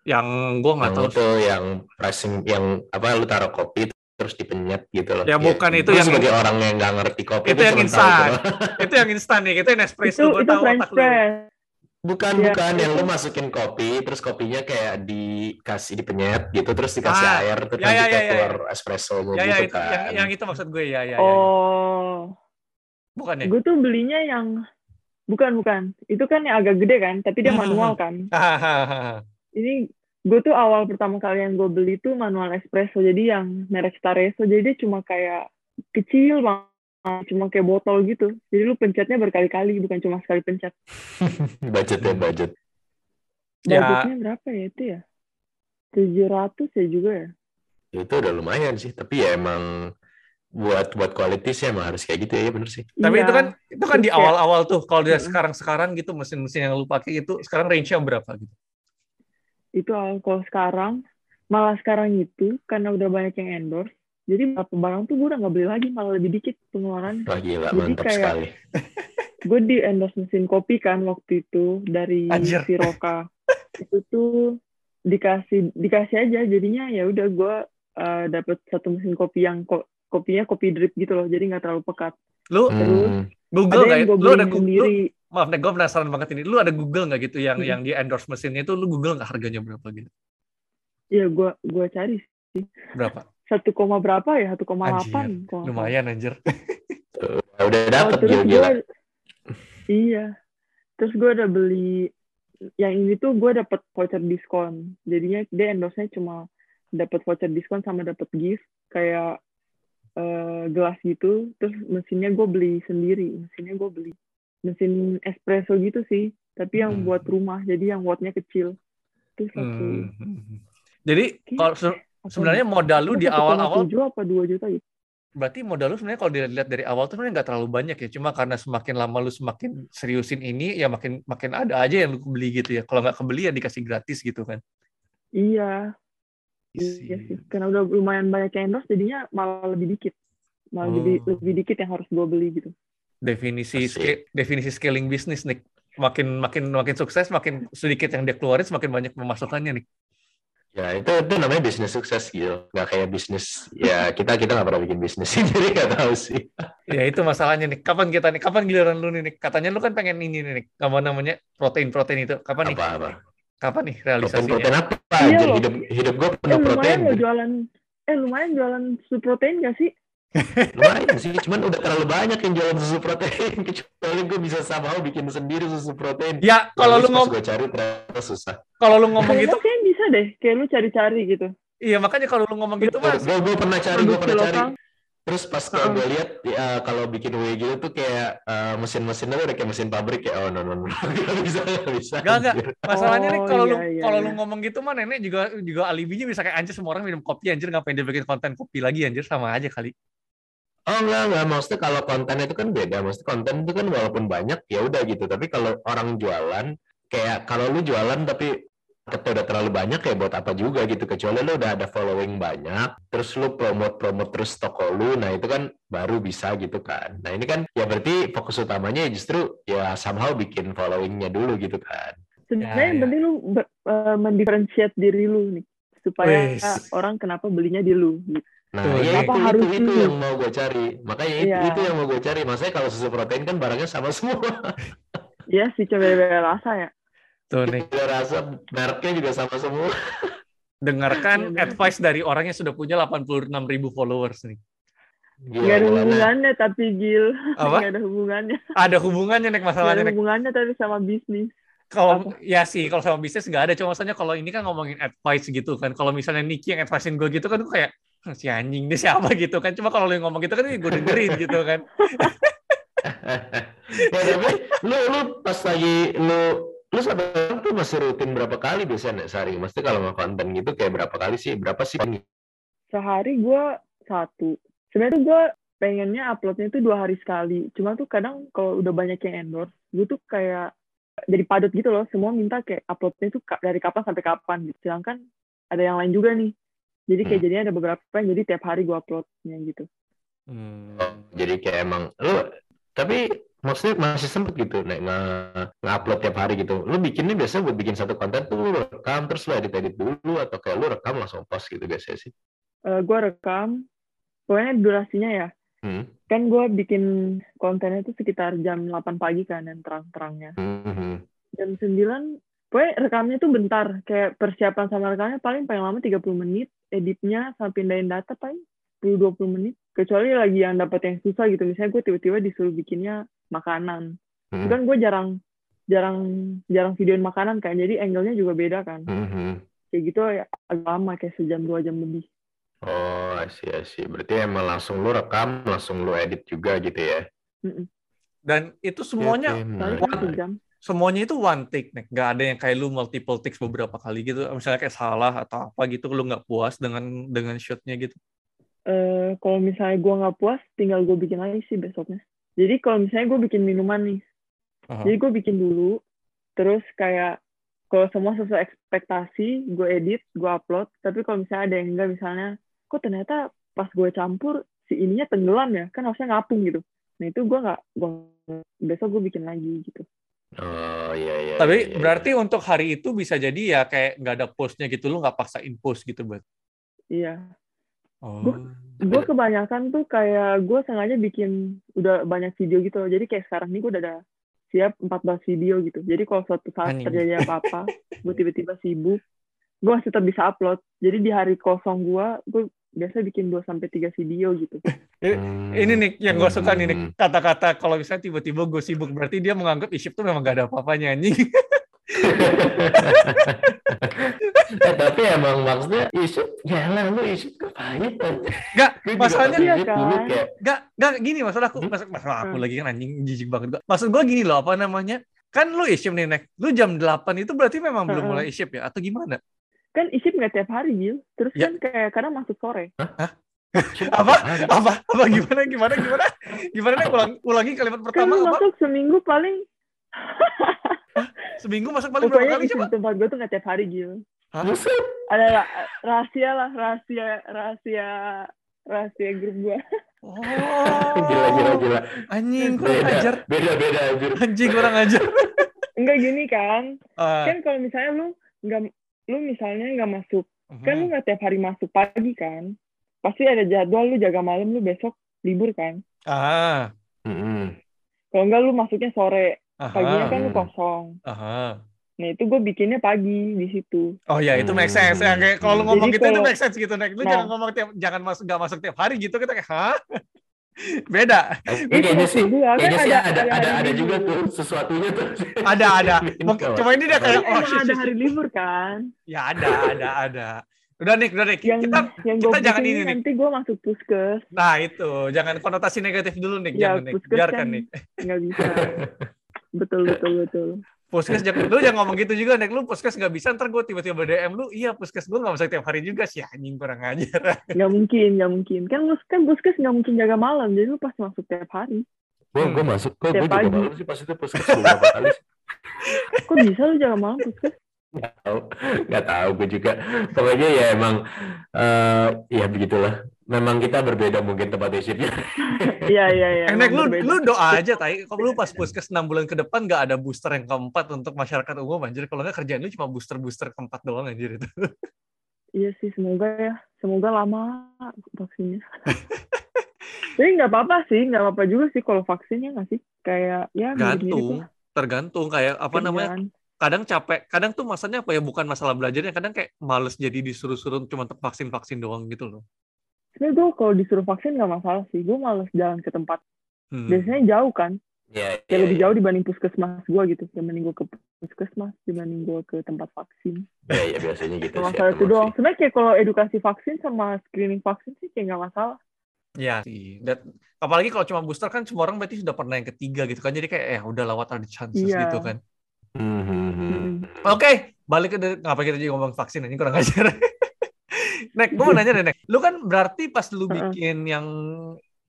Yang gue nggak tahu. itu yang pressing yang apa lu taruh kopi terus dipenyet gitu loh Ya, bukan, itu Gua yang- sebagai orang yang nggak ngerti kopi Itu yang instan. itu. <laughs> itu yang instan nih, itu yang itu espresso. Itu tahu French press bukan Iya, bukan yang itu. lu masukin kopi terus kopinya kayak dikasih dipenyet gitu terus dikasih Ah, air terus ya, ya, kayak ya, ya. keluar Ya, ya, gitu itu, kan yang, yang itu maksud gue ya, ya, ya. oh Bukan ya? gue tuh belinya yang bukan bukan itu kan yang agak gede kan tapi dia manual <laughs> kan ini gue tuh awal pertama kali yang gue beli tuh manual espresso jadi yang merek Staresso jadi dia cuma kayak kecil banget cuma kayak botol gitu jadi lu pencetnya berkali-kali bukan cuma sekali pencet <laughs> budgetnya budget Ya. budgetnya berapa ya itu ya 700 ya juga ya itu udah lumayan sih tapi ya emang buat buat quality sih emang harus kayak gitu ya bener sih Tapi Iya. itu kan itu kan di awal-awal tuh. Kalau dia sekarang-sekarang gitu mesin-mesin yang lu pakai itu sekarang range-nya berapa gitu? itu kalau sekarang malah sekarang itu karena udah banyak yang endorse jadi beberapa barang tuh gue udah nggak beli lagi malah lebih dikit pengeluaran wah gila Jadi mantap kayak- sekali <laughs> gue di endorse mesin kopi kan waktu itu dari Anjir. Siroka itu tuh dikasih dikasih aja jadinya ya udah gue uh, dapat satu mesin kopi yang ko kopinya kopi drip gitu loh, jadi nggak terlalu pekat. Lu Hmm. Google nggak? yang ya? gue Lu ada Google? sendiri. Maaf nih, gue penasaran banget ini. Lu ada Google nggak gitu yang Hmm. yang di endorse mesinnya itu? Lu Google nggak harganya berapa gitu? Iya, gua gua cari Berapa? Satu koma berapa ya? Satu koma delapan. Lumayan anjir. Ya udah dapat Oh, terus gue iya terus gue udah beli yang ini tuh gue dapet voucher diskon jadinya dia endorse-nya cuma dapat voucher diskon sama dapat gift kayak eh, gelas gitu terus mesinnya gue beli sendiri mesinnya gue beli mesin espresso gitu sih tapi yang Hmm. buat rumah jadi yang wattnya kecil itu satu Hmm. Jadi kalau apa sebenarnya modal lu di awal-awal 1,7 apa 2 juta gitu? Berarti modal lu sebenarnya kalau dilihat dari awal tuh sebenarnya nggak terlalu banyak ya. Cuma karena semakin lama lu semakin seriusin ini ya makin makin ada aja yang lu beli gitu ya. Kalau nggak kebeli ya dikasih gratis gitu kan. Iya. Iya sih, karena udah lumayan banyak yang endorse jadinya malah lebih dikit. Malah Oh. lebih, lebih dikit yang harus gue beli gitu. definisi sca- definisi scaling bisnis nih makin makin makin sukses makin sedikit yang dia keluarin semakin banyak pemasukannya nih Ya itu itu namanya bisnis sukses gitu. Nggak kayak bisnis ya kita kita nggak pernah bikin bisnis <laughs> jadi nggak tahu sih. ya itu masalahnya nih kapan kita nih kapan giliran lu nih katanya lu kan pengen ini nih apa namanya protein protein itu kapan nih Apa apa. kapan nih Protein realisasinya protein apa? Iya hidup hidup gue Eh penuh protein. lumayan lo jualan, eh lumayan jualan susu protein gak sih? Lumayan sih, cuman udah terlalu banyak yang jualan susu protein. <laughs> Kecuali gue bisa somehow bikin sendiri susu protein. ya kalau lu ngom gue cari ternyata susah. kalau lu ngomong gitu kayaknya bisa deh, kayak lu cari-cari gitu. iya makanya kalau lu ngomong gitu mas Gue gue pernah cari, gue pernah cari. Terus pas kalau gue lihat ya, kalau bikin whey gitu tuh kayak eh, mesin-mesinnya udah kayak mesin pabrik ya. Oh no no no, <laughs> nggak bisa nggak bisa. Enggak, enggak. anjir. Masalahnya nih Oh, kalau lu iya, iya, kalau iya. lu ngomong gitu mah nenek juga juga alibinya bisa kayak anjir semua orang minum kopi anjir ngapain dia bikin konten kopi lagi anjir sama aja kali. Oh enggak enggak maksudnya kalau konten itu kan beda. Maksudnya konten itu kan walaupun banyak ya udah gitu. Tapi kalau orang jualan kayak kalau lu jualan tapi marketnya udah terlalu banyak ya buat apa juga gitu kecuali lu udah ada following banyak terus lu promote promote terus toko lu nah itu kan baru bisa gitu kan nah ini kan ya berarti fokus utamanya ya justru ya somehow bikin followingnya dulu gitu kan Sebenarnya Ya, yang ya. penting lu ber- eh, mendifferentiate diri lu nih. Supaya Wis. orang kenapa belinya di lu. Gitu. Nah, Tuh, ya itu, harus itu, itu yang mau gue cari. Makanya itu, Iya. itu yang mau gue cari. Maksudnya kalau susu protein kan barangnya sama semua. Iya sih, coba rasa ya. Tuh nih, Gue rasa mereknya juga sama semua. dengarkan Iya, advice dari orang yang sudah punya 86 ribu followers nih. Gila, Gak ada hubungannya tapi Gil. Apa? Gak ada hubungannya. Ada hubungannya nih Gak masalahnya ada nih. hubungannya tapi sama bisnis. Kalau ya sih, kalau sama bisnis nggak ada. Cuma maksudnya kalau ini kan ngomongin advice gitu kan. Kalau misalnya Nicky yang advicein gue gitu kan gue kayak "Hm, <laughs> si anjing ini siapa gitu kan. Cuma kalau lu yang ngomong gitu kan gue dengerin gitu kan. <laughs> ya tapi lu lu pas lagi lu lu sekarang tuh masih rutin berapa kali biasanya sehari? Maksudnya kalau mau konten gitu kayak berapa kali sih? Berapa sih? Sehari gue satu. Sebenarnya tuh gue pengennya uploadnya tuh dua hari sekali. Cuma tuh kadang kalau udah banyak yang endorse, gue tuh kayak jadi padat gitu loh. Semua minta kayak uploadnya tuh dari kapan sampai kapan gitu. Sedangkan ada yang lain juga nih. Jadi kayak Hmm. jadinya ada beberapa yang jadi tiap hari gue uploadnya gitu. Hmm. Jadi kayak emang lu tapi maksudnya masih sempet gitu nek nge upload tiap hari gitu. Lu bikinnya biasanya buat bikin satu konten tuh lu rekam terus lu edit-edit dulu atau kayak lu rekam langsung post gitu biasanya sih. gue Eh, rekam, pokoknya durasinya ya. Hmm. Kan gue bikin kontennya tuh sekitar jam 8 pagi kan, yang terang-terangnya. Hmm. jam 9 pokoknya rekamnya tuh bentar kayak persiapan sama rekamnya paling paling lama 30 menit editnya sama pindahin data paling 10-20 menit kecuali lagi yang dapat yang susah gitu misalnya gue tiba-tiba disuruh bikinnya makanan Itu Hmm. kan gue jarang jarang jarang videoin makanan kan jadi angle-nya juga beda kan Hmm. kayak gitu ya agak lama kayak sejam dua jam lebih Oh, I see. Berarti emang langsung lu rekam, langsung lu edit juga gitu ya? Dan itu semuanya Oke, paling semuanya itu one take nih. Nggak ada yang kayak lu multiple takes beberapa kali gitu. Misalnya kayak salah atau apa gitu lu nggak puas dengan dengan shootnya gitu. Eh, kalau misalnya gue nggak puas tinggal gue bikin lagi sih besoknya jadi kalau misalnya gue bikin minuman nih Aha. Jadi gue bikin dulu, terus kayak kalau semua sesuai ekspektasi, gue edit, gue upload. Tapi kalau misalnya ada yang enggak, misalnya, kok ternyata pas gue campur si ininya tenggelam ya, kan harusnya ngapung gitu. Nah itu gue nggak, gue besok gue bikin lagi gitu. Oh, iya, iya. Tapi iya, iya. berarti untuk hari itu bisa jadi ya kayak nggak ada postnya gitu, lu nggak paksain post gitu buat. Iya. Oh. Gua- gue kebanyakan tuh kayak gue sengaja bikin udah banyak video gitu loh. jadi kayak sekarang nih gue udah ada siap 14 video gitu jadi kalau suatu saat Anjing. terjadi apa-apa <laughs> gue tiba-tiba sibuk gue masih tetap bisa upload jadi di hari kosong gue gue biasa bikin 2 sampai tiga video gitu Hmm. <laughs> Ini nih yang gue suka nih. Hmm. kata-kata kalau misalnya tiba-tiba gue sibuk berarti dia menganggap Iship tuh memang gak ada apa-apanya anjing. <laughs> <laughs> eh, tapi emang maksudnya isu ya lah lu isu kepahitan Gak, masalahnya dulu kan? kayak gak, gak gini masalah aku, Hmm? masalah, masalah aku Hmm. lagi kan anjing jijik banget gua. Maksud gue gini loh, apa namanya? Kan lu Iship nih, Nek. Lu jam 8 itu berarti memang belum mulai Iship ya? Atau gimana? Kan isip nggak tiap hari Gil terus Ya. kan kayak kadang masuk sore Apa? Apa? Apa? Gimana? Gimana? Gimana? Gimana? Nek? Ulang, ulangi kalimat kan pertama lu apa? masuk seminggu paling Seminggu masuk paling berapa pokoknya kali isi coba? tempat gue tuh nggak tiap hari Gil Buset. ada ra- rahasia lah rahasia rahasia rahasia grup gue Oh, gila gila gila anjing kurang beda ajar. beda beda anjir Anjing kurang ajar. enggak gini kan Ah, kan kalau misalnya lu nggak lu misalnya nggak masuk kan lu nggak tiap hari masuk pagi kan pasti ada jadwal lu jaga malam lu besok libur kan Ah, Mm-mm. kalau enggak lu masuknya sore paginya aha, kan lu Hmm. kosong aha. nah itu gue bikinnya pagi di situ Oh ya itu make sense ya kayak kalau lu Jadi ngomong gitu itu kalau- make sense gitu Nek. Lu Nah. jangan ngomong tiap jangan masuk nggak masuk tiap hari gitu kita kayak hah? <laughs> Beda. Itu kayaknya sih kan kayaknya sih ada ada ada juga tuh sesuatunya tuh Ada ada. Ini cuma ini dia Kan kayak oh emang ada hari libur kan Ya ada ada ada. Udah Nick, udah yang Kita yang kita jangan ini, Nick. nanti gue masuk puskes nah itu jangan konotasi negatif dulu Nick, Ya, jangan Nick. puskes Biarkan kan Nick. nggak bisa <laughs> betul betul betul Puskes jangan lu jangan ngomong gitu juga Nick. Lu puskes nggak bisa ntar gue tiba-tiba DM lu, iya puskes gue nggak bisa tiap hari juga sih anjing kurang ajar. <laughs> nggak mungkin nggak mungkin kan mus kan puskes nggak mungkin jaga malam jadi lu pasti masuk tiap hari gue Hmm. gue masuk gue Tiap gue juga pagi. malu sih pas itu puskes beberapa kali sih. <laughs> kok bisa lu jaga malam puskes nggak tahu nggak tahu gue juga pokoknya ya emang eh ya begitulah memang kita berbeda mungkin tempat isipnya <laughs> iya iya iya Eh, Nick, lu, berbeda. lu doa aja, Tai. Kalau lu pas puskes 6 bulan ke depan nggak ada booster yang keempat untuk masyarakat umum, anjir. Kalau nggak kerjaan lu cuma booster-booster keempat doang, anjir itu. <laughs> iya sih semoga ya semoga lama vaksinnya <laughs> tapi nggak apa-apa sih nggak apa-apa juga sih kalau vaksinnya nggak sih kayak ya mirip-mirip Gantung. Tergantung kayak apa namanya? kerjaan. Kadang capek, kadang tuh masanya apa ya bukan masalah belajarnya, kadang kayak males jadi disuruh-suruh cuma vaksin-vaksin doang gitu loh. Sebenarnya gue kalau disuruh vaksin nggak masalah sih gue males jalan ke tempat Hmm. biasanya jauh kan ya, kayak lebih jauh dibanding puskesmas gue gitu dibanding gue ke puskesmas dibanding gue ke tempat vaksin ya, ya biasanya gitu sih masalah itu doang sebenarnya kayak kalau edukasi vaksin sama screening vaksin sih kayak nggak masalah Iya sih. Dan apalagi kalau cuma booster kan semua orang berarti sudah pernah yang ketiga gitu kan. Jadi kayak ya udah lewat ada chances Iya. gitu kan. Hmm, hmm. Mm. Oke, balik ke ngapa kita jadi ngomong vaksin ini kurang ajar. <laughs> Nek, gue mau <laughs> nanya deh, Nek. Lu kan berarti pas lu bikin yang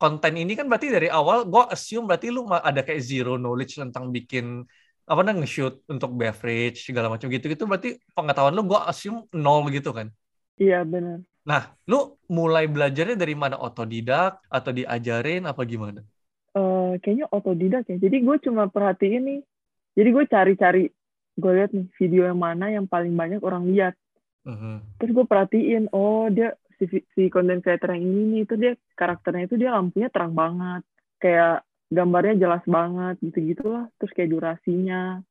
konten ini kan berarti dari awal gue assume berarti lu ada kayak zero knowledge tentang bikin apa namanya nge-shoot untuk beverage segala macam gitu-gitu. Berarti pengetahuan lu gue assume nol gitu kan. iya benar. Nah, lu mulai belajarnya dari mana? Otodidak? Atau diajarin? Apa gimana? Eh, kayaknya otodidak ya. Jadi gue cuma perhatiin nih. Jadi gue cari-cari gue lihat nih video yang mana yang paling banyak orang lihat Mhm. terus gue perhatiin oh dia si si content creator yang ini nih itu dia karakternya itu dia lampunya terang banget. Kayak gambarnya jelas banget gitu gitulah terus kayak durasinya.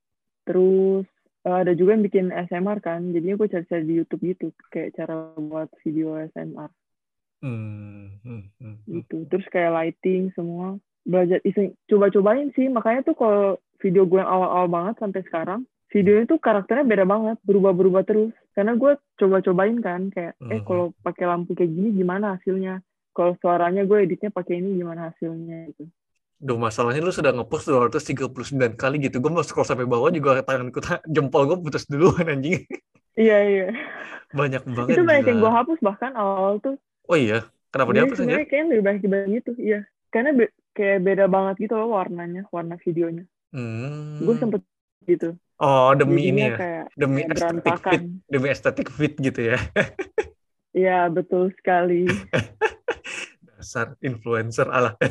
Terus eh, ada juga yang bikin ASMR kan. Jadinya gue cari-cari di YouTube gitu kayak cara buat video ASMR Hmm, hmm, hmm, hmm. gitu. Terus kayak lighting semua. Belajar iseng coba-cobain sih. Makanya tuh kalau video gue yang awal-awal banget sampai sekarang videonya tuh karakternya beda banget berubah-berubah terus karena gue coba-cobain kan kayak eh Mhm. kalau pakai lampu kayak gini gimana hasilnya kalau suaranya gue editnya pakai ini gimana hasilnya gitu Duh, masalahnya lu sudah ngepost 239 kali gitu. Gue mau scroll sampai bawah juga tanganku ta- jempol gue putus duluan anjing. iya iya Banyak banget. itu banyak gila. yang gue hapus bahkan awal tuh Oh iya, kenapa Jadi dihapus aja? sebenarnya kayaknya lebih baik dibanding itu iya karena be- kayak beda banget gitu loh warnanya warna videonya Hmm. gue sempet gitu Oh, demi ini Jadinya ya. kayak Demi estetik fit, demi estetik fit gitu ya. <laughs> Iya betul sekali. Dasar influencer ala. <laughs>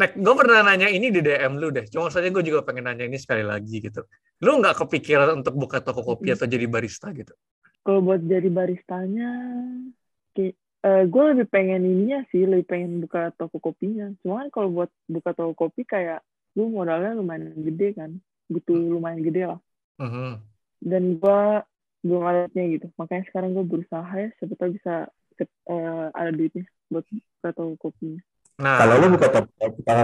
Nek, gue pernah nanya ini di DM lu deh. Cuma saja gue juga pengen nanya ini sekali lagi gitu. Lu nggak kepikiran untuk buka toko kopi atau jadi barista gitu? Kalau buat jadi baristanya, uh, gue lebih pengen ininya sih, lebih pengen buka toko kopinya. Cuma kan kalau buat buka toko kopi kayak gue modalnya lumayan gede kan, butuh lumayan gede lah. Uh -huh. Dan gue belum ada gitu. Makanya sekarang gue berusaha ya, tahu bisa uh, ada duitnya buat buka toko kopinya. Nah, kalau lu buka toko,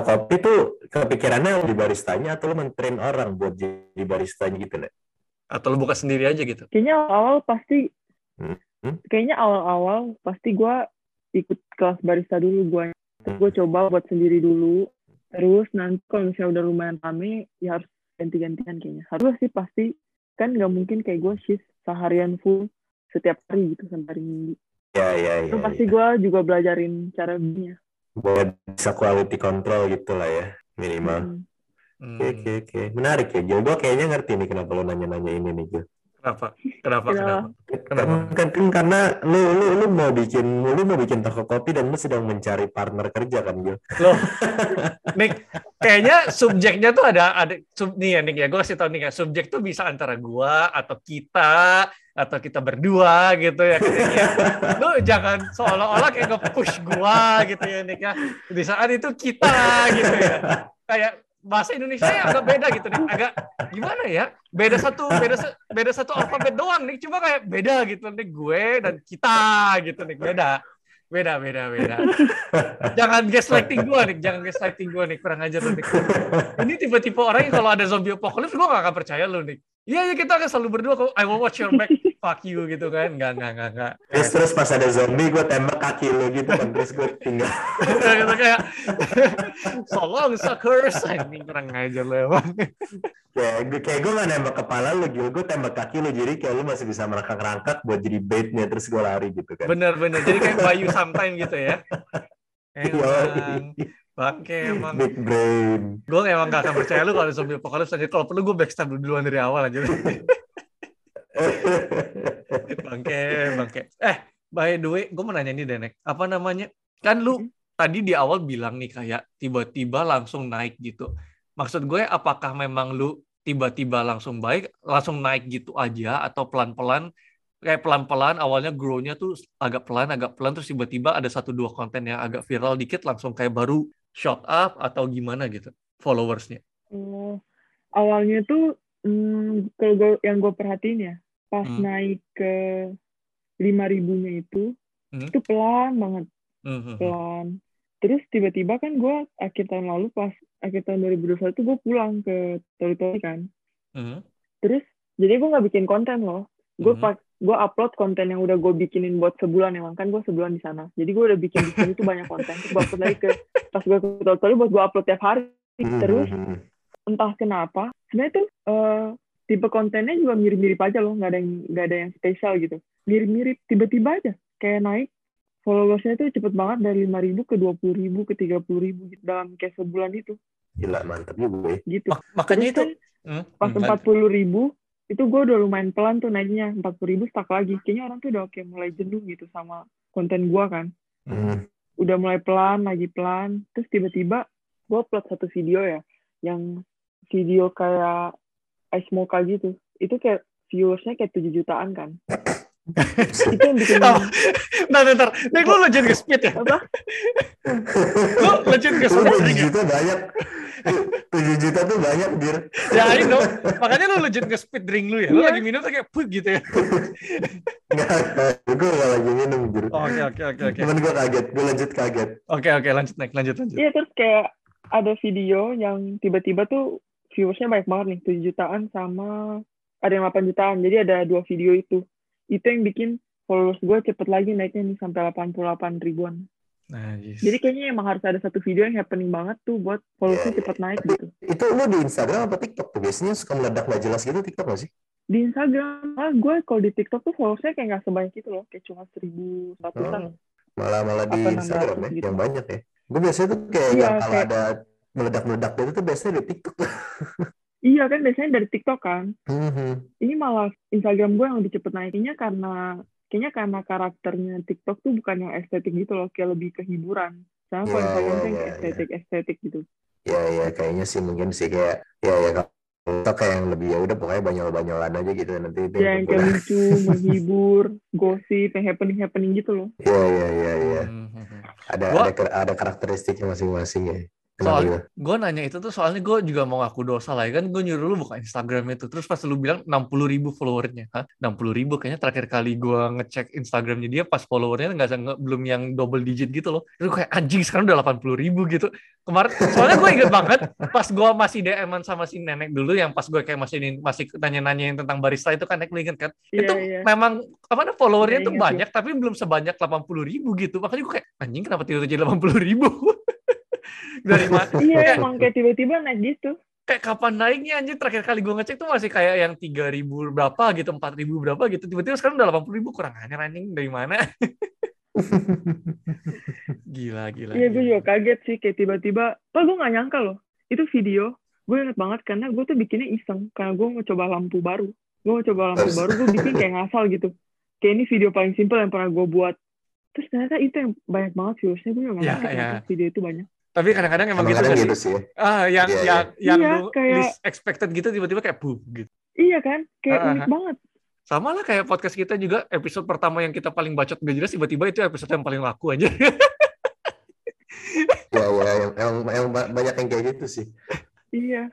kopi tuh kepikirannya di baristanya atau lu mentrain orang buat jadi baristanya gitu, nih? Atau lu buka sendiri aja gitu? Kayaknya awal pasti hmm? Hmm? kayaknya awal-awal pasti gue ikut kelas barista dulu gue hmm. gue coba buat sendiri dulu terus nanti kalau misalnya udah lumayan rame ya harus ganti-gantian kayaknya. Harus sih pasti kan nggak mungkin kayak gue shift seharian full setiap hari gitu sampai hari minggu. Ya ya ya, ya pasti ya. gue juga belajarin cara bikinnya buat bisa quality control gitu lah ya minimal. Hmm. oke oke oke. Menarik ya Gil gue kayaknya ngerti nih kenapa lo nanya-nanya ini nih Gil Kenapa? Kenapa? Kenapa? Kenapa? Kan, kan karena lu lu lu mau bikin lu mau bikin toko kopi dan lu sedang mencari partner kerja kan, Gil? Loh. <laughs> Nick, kayaknya subjeknya tuh ada ada sub nih ya Nick ya. Gue kasih tau nih ya, subjek tuh bisa antara gua atau kita atau kita berdua gitu ya. ya. Lu jangan seolah-olah kayak nge-push gua gitu ya Nick ya. Di saat itu kita gitu ya. Kayak bahasa Indonesia ya agak beda gitu nih. Agak gimana ya? Beda satu beda beda satu alfabet doang nih. Cuma kayak beda gitu nih gue dan kita gitu nih. Beda beda beda beda. Jangan gaslighting gue nih jangan gaslighting gue nih. Kurang ajar nih. Ini tipe-tipe orang yang kalau ada zombie apocalypse gue gak akan percaya lu nih Iya, ya kita akan selalu berdua kok. I will watch your back, <laughs> fuck you gitu kan. Enggak, enggak, enggak, enggak. Terus, terus pas ada zombie, gue tembak kaki lo gitu kan. Terus gue tinggal. gitu kayak, so long suckers. Ini kurang aja lo emang. ya, gue, kayak gue gak nembak kepala lo, gitu. Gue tembak kaki lo. Jadi kayak lo masih bisa merangkak-rangkak buat jadi baitnya. Terus gue lari gitu kan. Bener, bener. Jadi kayak Bayu sometime gitu ya. <laughs> Emang. Bangke emang. Big brain. Gue emang gak akan percaya lu kalau zombie apocalypse aja. Kalau perlu gue backstab duluan dari awal aja. <laughs> bangke, bangke. Eh, by the way, gue mau nanya nih Denek. Apa namanya? Kan lu tadi di awal bilang nih kayak tiba-tiba langsung naik gitu. Maksud gue apakah memang lu tiba-tiba langsung baik, langsung naik gitu aja atau pelan-pelan kayak pelan-pelan awalnya grow-nya tuh agak pelan agak pelan terus tiba-tiba ada satu dua konten yang agak viral dikit langsung kayak baru shot up atau gimana gitu followersnya? Oh, awalnya tuh hmm, kalau gue, yang gue perhatiin ya pas hmm. naik ke lima ribunya itu hmm. itu pelan banget hmm. hmm, hmm. pelan terus tiba-tiba kan gue akhir tahun lalu pas akhir tahun 2021 tuh gue pulang ke Toli-Toli kan hmm. terus jadi gue nggak bikin konten loh gue hmm. Gue upload konten yang udah gue bikinin buat sebulan emang kan gue sebulan di sana. Jadi gue udah bikin di sini tuh banyak konten. Terus gue upload lagi ke pas gue ke buat gue upload tiap hari. Hmm, terus hmm, entah kenapa sebenarnya tuh uh, tipe kontennya juga mirip-mirip aja loh. Nggak ada yang nggak ada yang spesial gitu. Mirip-mirip tiba-tiba aja. Kayak naik. Followersnya tuh cepet banget dari lima ribu ke dua puluh ribu ke tiga puluh ribu gitu, dalam kayak sebulan itu. Gila mantep juga ya. Gitu. Makanya Terus itu kan, hmm, pas empat puluh ribu itu gue udah lumayan pelan tuh naiknya empat puluh ribu stuck lagi. Kayaknya orang tuh udah kayak mulai jenuh gitu sama konten gue kan. Hmm. udah mulai pelan lagi pelan. Terus tiba-tiba gue upload satu video ya yang video kayak ice mocha gitu. Itu kayak viewersnya kayak tujuh jutaan kan itu yang bikin <laughs> oh, Bentar, bentar. Nek, lu legit ke speed ya? Apa? lu legit ke speed. 7 juta banyak. 7 juta tuh banyak, Bir. Ya, I know. Makanya lu legit ke speed drink lu ya? Lu yeah. lagi minum tuh kayak put gitu ya? <laughs> Enggak, gue gak lagi minum, Bir. Oke, oke, oke. Cuman gue kaget. Gue lanjut kaget. Oke, oke. Lanjut, Nek. Lanjut, lanjut. Iya, terus kayak ada video yang tiba-tiba tuh viewersnya banyak banget nih. 7 jutaan sama ada yang 8 jutaan. Jadi ada dua video itu itu yang bikin followers gue cepet lagi naiknya nih sampai 88 ribuan. Nah, yes. Jadi kayaknya emang harus ada satu video yang happening banget tuh buat followersnya yeah, cepet naik gitu. Itu lu di Instagram apa TikTok tuh? Biasanya suka meledak nggak jelas gitu TikTok nggak sih? Di Instagram, ah, gue kalau di TikTok tuh followersnya kayak nggak sebanyak itu loh, kayak cuma seribu ratusan. Hmm. Malah malah di Instagram ya, gitu. yang banyak ya. Gue biasanya tuh kayak iya, yang kalau kayak... ada meledak-meledak gitu tuh biasanya di TikTok. <laughs> Iya kan biasanya dari TikTok kan. Mm-hmm. Ini malah Instagram gue yang lebih cepet naiknya karena kayaknya karena karakternya TikTok tuh bukan yang estetik gitu loh, kayak lebih ke hiburan. Sama kalau yeah, Instagram yeah, yeah, estetik estetik gitu. Ya ya kayaknya sih mungkin sih kayak ya ya atau kayak yang lebih ya udah pokoknya banyol-banyolan aja gitu nanti itu Ya yang kayak lucu, <laughs> menghibur, gosip, yang happening-happening gitu loh. Iya iya iya iya. Hmm, hmm, hmm. Ada ada ada karakteristiknya masing-masing ya. Kenapa Soal- gitu? gue nanya itu tuh soalnya gue juga mau ngaku dosa lah ya kan gue nyuruh lu buka Instagram itu. Terus pas lu bilang 60 ribu followernya. Hah? 60 ribu kayaknya terakhir kali gue ngecek Instagramnya dia pas followernya nggak nggak- belum yang double digit gitu loh. Terus kayak anjing sekarang udah 80 ribu gitu. Kemarin soalnya gue inget banget pas gue masih DM-an sama si nenek dulu yang pas gue kayak masih masih nanya-nanyain tentang barista itu kan nenek lu inget kan? Iya, itu iya. memang apa namanya followernya Iya, tuh ingat banyak tapi belum sebanyak 80 ribu gitu. Makanya gue kayak anjing kenapa tiba-tiba jadi 80 ribu <laughs> dari mana <laughs> Iya, <laughs> emang kayak tiba-tiba naik gitu. kayak kapan naiknya anjir terakhir kali gue ngecek tuh masih kayak yang 3000 berapa gitu 4000 berapa gitu tiba-tiba sekarang udah 80 ribu kurang aja anjing dari mana <laughs> gila gila Iya, gue juga kaget sih kayak tiba-tiba. Pak, gue gak nyangka loh. Itu video, gue inget banget karena gue tuh bikinnya iseng. Karena gue mau coba lampu baru. Gue mau coba lampu baru, gue bikin kayak ngasal gitu. Kayak ini video paling simpel yang pernah gue buat. Terus ternyata itu yang banyak banget viewersnya. Gue juga gak Ya, ya. video itu banyak. Tapi kadang-kadang emang Emang gitu kadang gitu sih ya. ah yang Iya, yang yang Iya, lu kayak- least expected gitu tiba-tiba kayak boom gitu Iya kan? Kayak Ah, unik ah. banget. sama lah kayak podcast kita juga episode pertama yang kita paling bacot gak jelas tiba-tiba itu episode yang paling laku aja <laughs> Iya iya yang, yang, yang ba- banyak yang kayak gitu sih. Iya.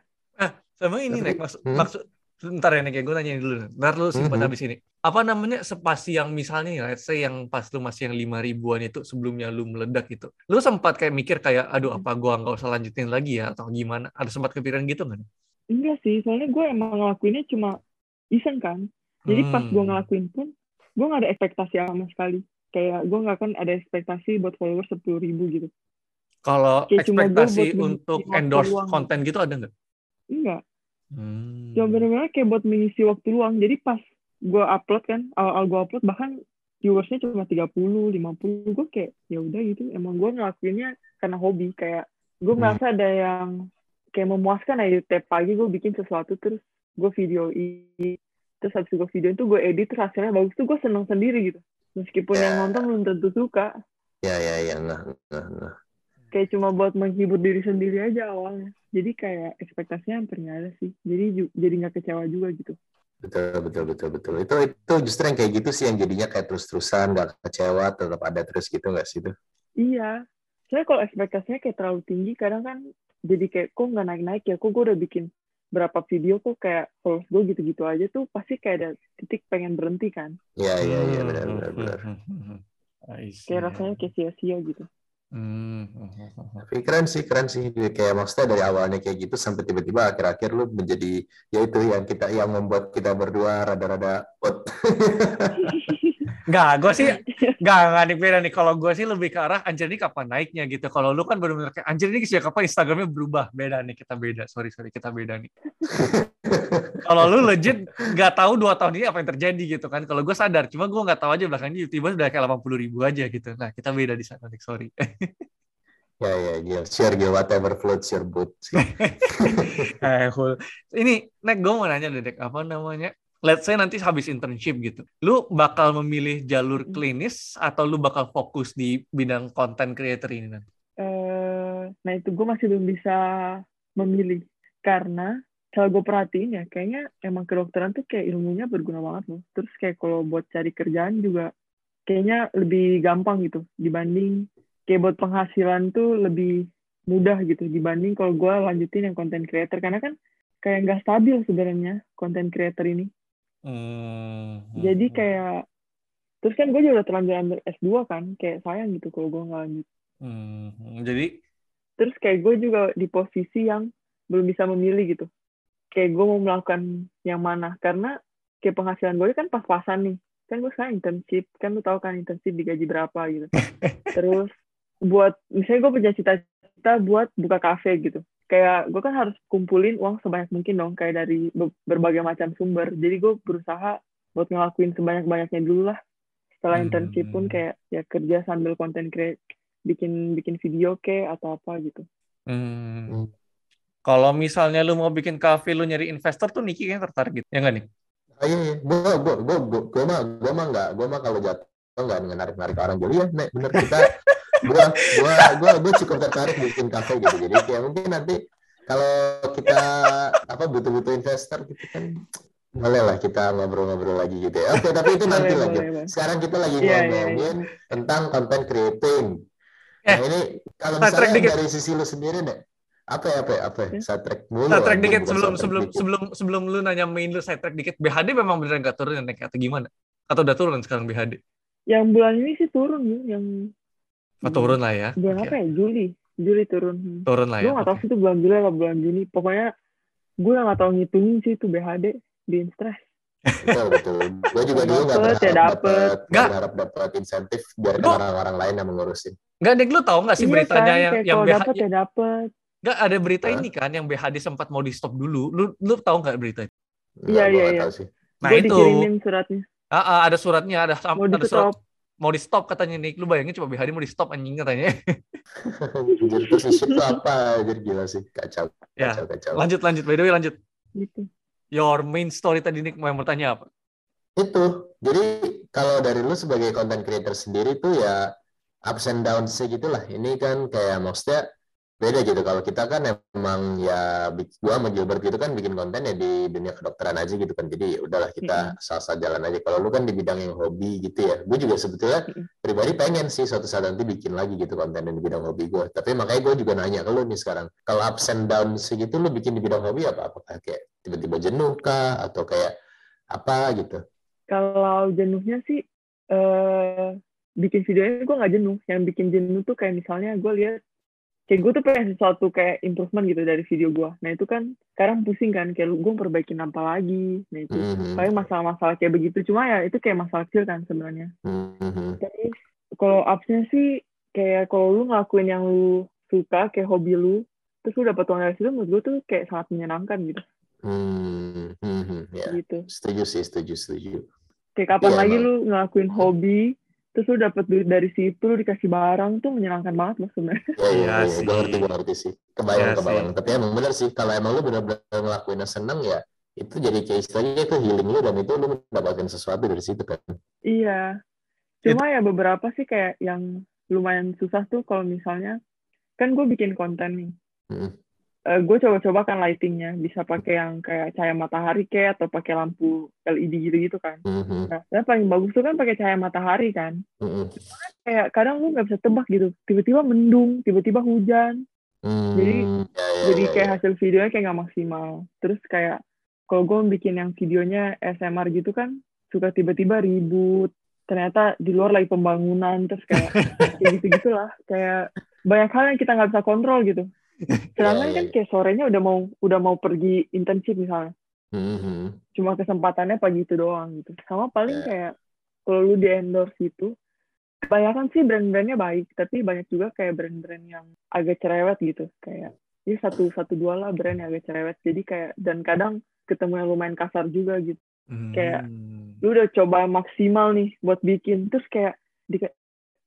sama ini Tapi- nek maksud Hmm. maksud sebentar ya nek gue nanya dulu ntar lu simpan Mhm. habis ini apa namanya spasi yang misalnya ya let's say yang pas lu masih yang lima ribuan itu sebelumnya lu meledak itu lu sempat kayak mikir kayak aduh apa gua nggak usah lanjutin lagi ya atau gimana ada sempat kepikiran gitu nggak Enggak sih, soalnya gue emang ngelakuinnya cuma iseng kan. Jadi pas gue Hmm. ngelakuin pun, gue nggak ada ekspektasi sama sekali. Kayak gue nggak akan ada ekspektasi buat followers sepuluh ribu gitu. kalau Kayak cuma gua ekspektasi untuk endorse konten gitu ada nggak Enggak. Hmm. Cuma bener-bener kayak buat mengisi waktu luang. Jadi pas gue upload kan, awal-awal gue upload bahkan viewersnya cuma 30, 50. Gue kayak ya udah gitu. Emang gue ngelakuinnya karena hobi. Kayak gue Hmm. merasa ada yang kayak memuaskan aja tiap pagi gue bikin sesuatu terus gue videoin terus habis gue videoin tuh gue edit terus hasilnya bagus tuh gue seneng sendiri gitu meskipun Ya. yang nonton belum tentu suka Ya ya ya nggak nggak nggak. Kayak cuma buat menghibur diri sendiri aja awalnya. Jadi kayak ekspektasinya hampir nggak ada sih. Jadi jadi nggak kecewa juga gitu. Betul betul betul betul. Itu itu justru yang kayak gitu sih yang jadinya kayak terus-terusan nggak kecewa tetap ada terus gitu nggak sih itu? iya. Soalnya kalau ekspektasinya kayak terlalu tinggi kadang kan jadi kayak kok nggak naik-naik ya? Kok gue udah bikin berapa video kok kayak followers gue gitu-gitu aja tuh pasti kayak ada titik pengen berhenti kan? Iya iya iya. Benar hmm, benar hmm, benar. hmm, kayak rasanya kayak sia-sia gitu Hmm. Tapi keren sih keren sih kayak maksudnya dari awalnya kayak gitu sampai tiba-tiba akhir-akhir lu menjadi ya itu yang kita yang membuat kita berdua rada-rada out. <laughs> Nggak, gue sih <laughs> nggak nggak nih beda nih. Kalau gue sih lebih ke arah anjir ini kapan naiknya gitu. Kalau lu kan benar-benar kayak anjir ini sejak kapan Instagramnya berubah. Beda nih kita beda. Sorry sorry kita beda nih. <laughs> Kalau lu legit nggak tahu dua tahun ini apa yang terjadi gitu kan. Kalau gue sadar, cuma gue nggak tahu aja belakangnya tiba-tiba udah kayak 80 ribu aja gitu. Nah kita beda di sana nih. Sorry. <laughs> ya ya Gil, share Gil, whatever floats your boat. eh, cool. Ini Nek gue mau nanya deh, apa namanya? Let's say nanti habis internship gitu, lu bakal memilih jalur klinis atau lu bakal fokus di bidang content creator ini nanti? eh nah itu gue masih belum bisa memilih. Karena kalau gue perhatiin ya kayaknya emang kedokteran tuh kayak ilmunya berguna banget loh. Terus kayak kalau buat cari kerjaan juga kayaknya lebih gampang gitu dibanding kayak buat penghasilan tuh lebih mudah gitu dibanding kalau gue lanjutin yang content creator. Karena kan kayak nggak stabil sebenarnya content creator ini Hmm. jadi kayak terus kan gue juga udah terlanjur ambil S2 kan kayak sayang gitu kalau gue nggak lanjut. Hmm. Jadi? Terus kayak gue juga di posisi yang belum bisa memilih gitu. Kayak gue mau melakukan yang mana karena kayak penghasilan gue kan pas-pasan nih. Kan gue sekarang internship kan lu tahu kan internship digaji berapa gitu. <laughs> Terus buat misalnya gue punya cita-cita buat buka kafe gitu kayak gue kan harus kumpulin uang sebanyak mungkin dong kayak dari be- berbagai macam sumber jadi gue berusaha buat ngelakuin sebanyak-banyaknya dulu lah setelah Hmm. internship pun kayak ya kerja sambil konten create bikin bikin video kayak atau apa gitu hmm. Hmm. kalau misalnya lu mau bikin kafe lu nyari investor tuh Niki kayaknya tertarik gitu. Ya nggak nih? Ah, iya, iya. Gua, gua, gua, gua, gua mah, gua mah nggak, gua mah kalau jatuh nggak narik narik orang jadi ya, Nek, bener kita, <laughs> gua, gua, gua, gua cukup tertarik bikin kafe gitu. Jadi kayak mungkin nanti kalau kita apa butuh-butuh investor gitu kan boleh lah kita ngobrol-ngobrol lagi gitu ya. Oke, tapi itu nanti Boleh, lagi. boleh. Sekarang kita lagi Iya, iya, ngomongin tentang content creating. Eh, Nah ini kalau misalnya dikit. dari sisi lu sendiri deh, apa ya apa ya apa ya? Hmm? Side track mulu. Nah, track dikit sebelum side track sebelum dikit. sebelum sebelum lu nanya main lu saya track dikit. BHD memang beneran gak turun ya naik atau gimana? Atau udah turun sekarang BHD? Yang bulan ini sih turun ya, yang Oh, turun lah ya. bulan Oke. apa ya? Juli. Juli turun. Hmm. Turun lah Gue ya. nggak tahu oke. sih itu bulan Juli atau bulan Juni. Pokoknya gue nggak tahu ngitungin sih itu BHD di Instres. Betul, betul. Gue juga dulu nggak Dapet, berharap ya dapet. dapat Nggak. berharap dapat insentif biar Lu- orang-orang lain yang mengurusin. Nggak, Nek, lu tahu nggak sih Iya beritanya kan, yang yang kalau BHD? dapet ya dapet. Nggak ada berita Hah? ini kan yang BHD sempat mau di stop dulu. Lu lu tahu nggak berita itu? Iya, gua iya, iya. Nah, gue itu. dikirimin suratnya. Ah, ah, ada suratnya, ada ada surat. Mau di stop katanya nih. Lu bayangin coba BHD mau di stop anjing katanya. Jadi terus itu apa? Jadi gila sih, kacau, Ya, kacau, kacau. lanjut lanjut by the way lanjut. Gitu. Your main story tadi nih mau yang bertanya apa? Itu. Jadi kalau dari lu sebagai content creator sendiri tuh ya ups and downs gitu lah. Ini kan kayak maksudnya beda gitu. Kalau kita kan emang ya gua sama Gilbert gitu kan bikin konten ya di dunia kedokteran aja gitu kan. Jadi ya udahlah kita asal-asal jalan aja. Kalau lu kan di bidang yang hobi gitu ya. Gue juga sebetulnya Mm-mm. pribadi pengen sih suatu saat nanti bikin lagi gitu konten di bidang hobi gue. Tapi makanya gue juga nanya ke lu nih sekarang. Kalau ups and downs gitu lu bikin di bidang hobi apa? Apakah kayak tiba-tiba jenuh kah? Atau kayak apa gitu? Kalau jenuhnya sih eh bikin videonya gue nggak jenuh. Yang bikin jenuh tuh kayak misalnya gue lihat kayak gue tuh pengen sesuatu kayak improvement gitu dari video gue. Nah itu kan sekarang pusing kan kayak gue perbaikin apa lagi. Nah itu Mhm. paling masalah-masalah kayak begitu. Cuma ya itu kayak masalah kecil kan sebenarnya. Mhm. Tapi kalau upsnya sih kayak kalau lu ngelakuin yang lu suka kayak hobi lu, terus lu dapet uang dari situ menurut gue tuh kayak sangat menyenangkan gitu. Hmm, hmm, hmm, ya. Gitu. Setuju sih, setuju, setuju. Kayak kapan Iya, lagi emang. lu ngelakuin hobi, terus lu dapet duit dari situ, lu dikasih barang tuh menyenangkan banget loh sebenarnya. Ya, <laughs> ya, Iya ya, sih. gue ngerti, gue ngerti sih. Kebayang, Iya kebayang. sih. Tapi emang bener sih, kalau emang lu bener-bener ngelakuinnya seneng ya, itu jadi kayak istilahnya itu healing lu dan itu lu mendapatkan sesuatu dari situ kan. Iya. Cuma ya beberapa sih kayak yang lumayan susah tuh kalau misalnya, kan gue bikin konten nih. Hmm. Eh, gue coba-coba kan lightingnya, bisa pakai yang kayak cahaya matahari kayak atau pakai lampu LED gitu-gitu kan. Mhm, Nah, yang paling bagus tuh kan pakai cahaya matahari kan. mhm, kayak kadang lu nggak bisa tebak gitu. Tiba-tiba mendung tiba-tiba hujan. Hmm, Jadi- ya, ya, jadi ya, kayak ya. hasil videonya kayak nggak maksimal. Terus kayak kalau gue bikin yang videonya SMR gitu kan suka tiba-tiba ribut. Ternyata di luar lagi pembangunan terus kayak <laughs> kayak gitu gitulah kayak banyak hal yang kita nggak bisa kontrol gitu sedangkan Iya, kan iya. kayak sorenya udah mau udah mau pergi internship misalnya. Mhm, cuma kesempatannya pagi itu doang gitu. Sama paling Iya. kayak kalau lu di endorse gitu kebanyakan sih brand-brandnya baik tapi banyak juga kayak brand-brand yang agak cerewet gitu. Kayak ya satu satu dua lah brand yang agak cerewet. Jadi kayak dan kadang ketemu yang lumayan kasar juga gitu. Kayak- Hmm. lu udah coba maksimal nih buat bikin. Terus kayak di,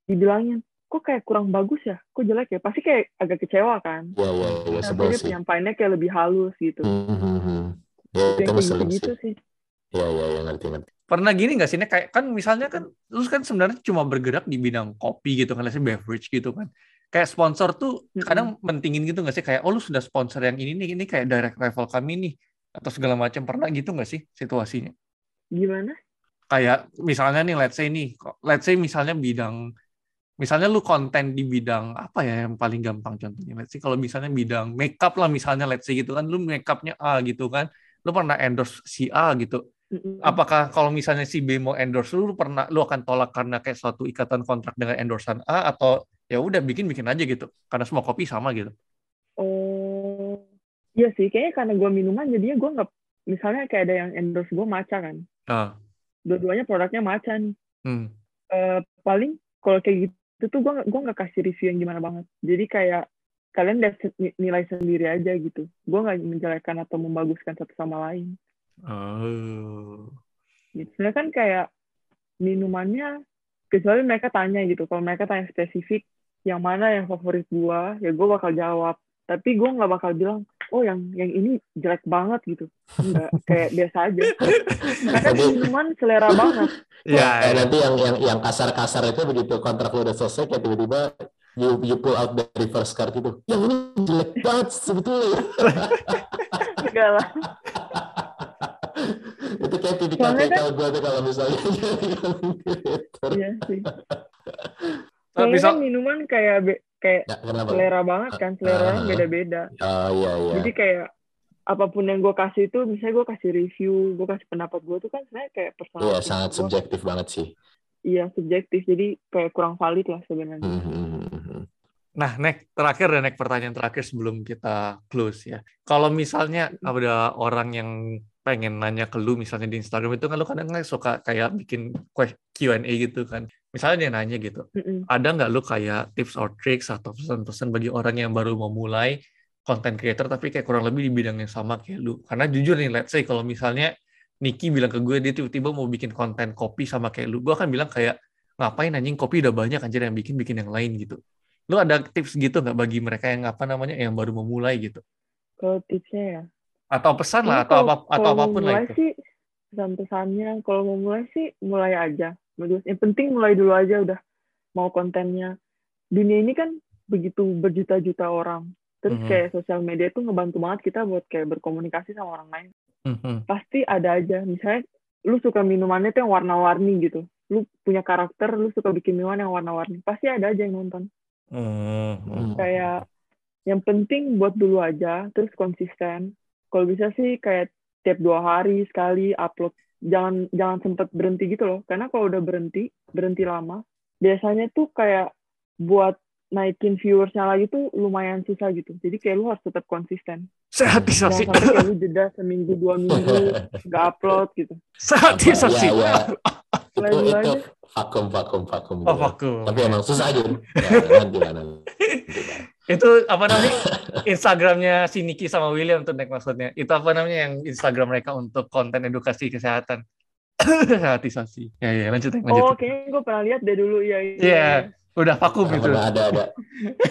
dibilangin kok kayak kurang bagus ya kok jelek ya pasti kayak agak kecewa kan ya, ya, tapi sebel sih. penyampaiannya kayak lebih halus gitu Mhm, Ya, Itu itu yang kayak ngeselin gitu-gitu sih. Ya, ya, ya, ngerti, ngerti. Pernah gini nggak sih, Nek? Kayak kan misalnya kan lu kan sebenarnya cuma bergerak di bidang kopi gitu kan, say beverage gitu kan. Kayak sponsor tuh Mm-mm. kadang mentingin gitu nggak sih? Kayak, oh lu sudah sponsor yang ini nih, ini kayak direct rival kami nih. Atau segala macam. Pernah gitu nggak sih situasinya? gimana Kayak misalnya nih, let's say nih, let's say misalnya bidang, misalnya lu konten di bidang apa ya yang paling gampang contohnya? Let's say kalau misalnya bidang makeup lah misalnya, let's say gitu kan, lu makeupnya A gitu kan, lu pernah endorse si A gitu. Apakah kalau misalnya si B mau endorse lu, lu pernah lu akan tolak karena kayak suatu ikatan kontrak dengan endorsan A atau ya udah bikin bikin aja gitu karena semua kopi sama gitu Oh, iya sih. Kayaknya karena gue minuman, jadinya gue nggak, misalnya kayak ada yang endorse gue maca kan. ah Dua-duanya produknya maca nih. hmm. Eh, paling kalau kayak gitu tuh gue gue nggak kasih review yang gimana banget. Jadi kayak kalian lihat nilai sendiri aja gitu. Gue nggak menjelekkan atau membaguskan satu sama lain. oh Gitu. Sebenarnya kan kayak minumannya, kecuali mereka tanya gitu. Kalau mereka tanya spesifik, yang mana yang favorit gue, ya gue bakal jawab. Tapi gue nggak bakal bilang, oh yang yang ini jelek banget gitu. Enggak, kayak biasa aja. Karena Jadi- minuman selera banget. ya Kayak nanti yang yang yang kasar-kasar itu begitu kontrak lu udah selesai kayak tiba-tiba you, you pull out dari first card itu. Yang ini jelek banget sebetulnya. Enggak lah. itu kayak tipikal-tipikal gue tuh kalau misalnya. <laughs> Iya sih. Tapi kan minuman kayak kayak Ya, kenapa? selera banget kan, selera Ah. beda-beda. Oh iya iya. Jadi kayak apa pun yang gue kasih itu, misalnya gue kasih review, gue kasih pendapat gue tuh kan sebenarnya kayak personal. Iya sangat gua. subjektif banget sih. Iya subjektif, jadi kayak kurang valid lah sebenarnya. Hmm, hmm. Nah, Nek, terakhir dan Nek pertanyaan terakhir sebelum kita close ya. Kalau misalnya ada orang yang pengen nanya ke lu misalnya di Instagram itu kan lu kadang nggak suka kayak bikin Q&A gitu kan. Misalnya dia nanya gitu, Mm-mm. ada nggak lu kayak tips or tricks atau pesan-pesan bagi orang yang baru mau mulai content creator tapi kayak kurang lebih di bidang yang sama kayak lu. Karena jujur nih, let's say kalau misalnya Niki bilang ke gue dia tiba-tiba mau bikin konten kopi sama kayak lu, gue akan bilang kayak ngapain anjing kopi udah banyak anjir yang bikin bikin yang lain gitu. Lu ada tips gitu nggak bagi mereka yang apa namanya yang baru memulai gitu? Kalau tipsnya ya. Atau pesan lah atau apa atau apa pun lah itu. sih pesan-pesannya kalau mau mulai sih mulai aja. Menurut- Yang penting mulai dulu aja udah mau kontennya. Dunia ini kan begitu berjuta-juta orang. Terus Mhm. kayak sosial media itu ngebantu banget kita buat kayak berkomunikasi sama orang lain. Mhm. Pasti ada aja. Misalnya lu suka minumannya tuh yang warna-warni gitu. Lu punya karakter, lu suka bikin minuman yang warna-warni. Pasti ada aja yang nonton. Mhm. Hmm. Kayak yang penting buat dulu aja, terus konsisten. Kalau bisa sih kayak tiap dua hari sekali upload. Jangan jangan sempet berhenti gitu loh. Karena kalau udah berhenti, berhenti lama, biasanya tuh kayak buat naikin viewersnya lagi tuh lumayan susah gitu. Jadi kayak lu harus tetap konsisten. Sehatisasi. Jangan sampai kayak lu jeda seminggu dua minggu <laughs> nggak upload gitu. Sehatisasi. Ya, ya. itu Lain-lain. itu vakum vakum vakum. Oh, vakum. Tapi emang susah aja. Ya, nanti lah nanti. Itu apa namanya? Instagramnya si Niki sama William tuh Nek maksudnya. Itu apa namanya yang Instagram mereka untuk konten edukasi kesehatan. <coughs> Sehatisasi. Ya ya lanjut Nek, lanjut. Oh, kayaknya gue pernah lihat deh dulu. Iya, iya. Iya. Udah vakum Pernah, itu. ada ada.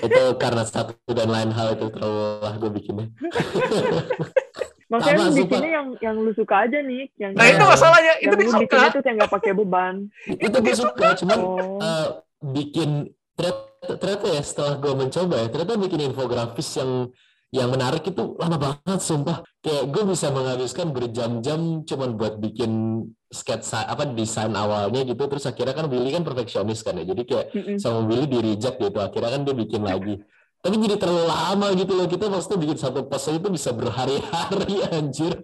itu karena satu dan lain hal itu terlalu gue bikinnya. <laughs> Makanya Sama, lu sumpah. bikinnya yang yang lu suka aja nih, yang Nah itu masalahnya, itu yang suka. bikinnya tuh yang nggak pakai beban. itu gue suka cuman Oh, eh, bikin ternyata, ternyata ya setelah gue mencoba ya ternyata bikin infografis yang yang menarik itu lama banget sumpah kayak gue bisa menghabiskan berjam-jam cuman buat bikin sketsa apa desain awalnya gitu terus akhirnya kan Willy kan perfeksionis kan ya jadi kayak mm-mm. sama Willy di reject gitu akhirnya kan dia bikin lagi tapi jadi terlalu lama gitu loh kita maksudnya bikin satu post itu bisa berhari-hari <laughs> anjir.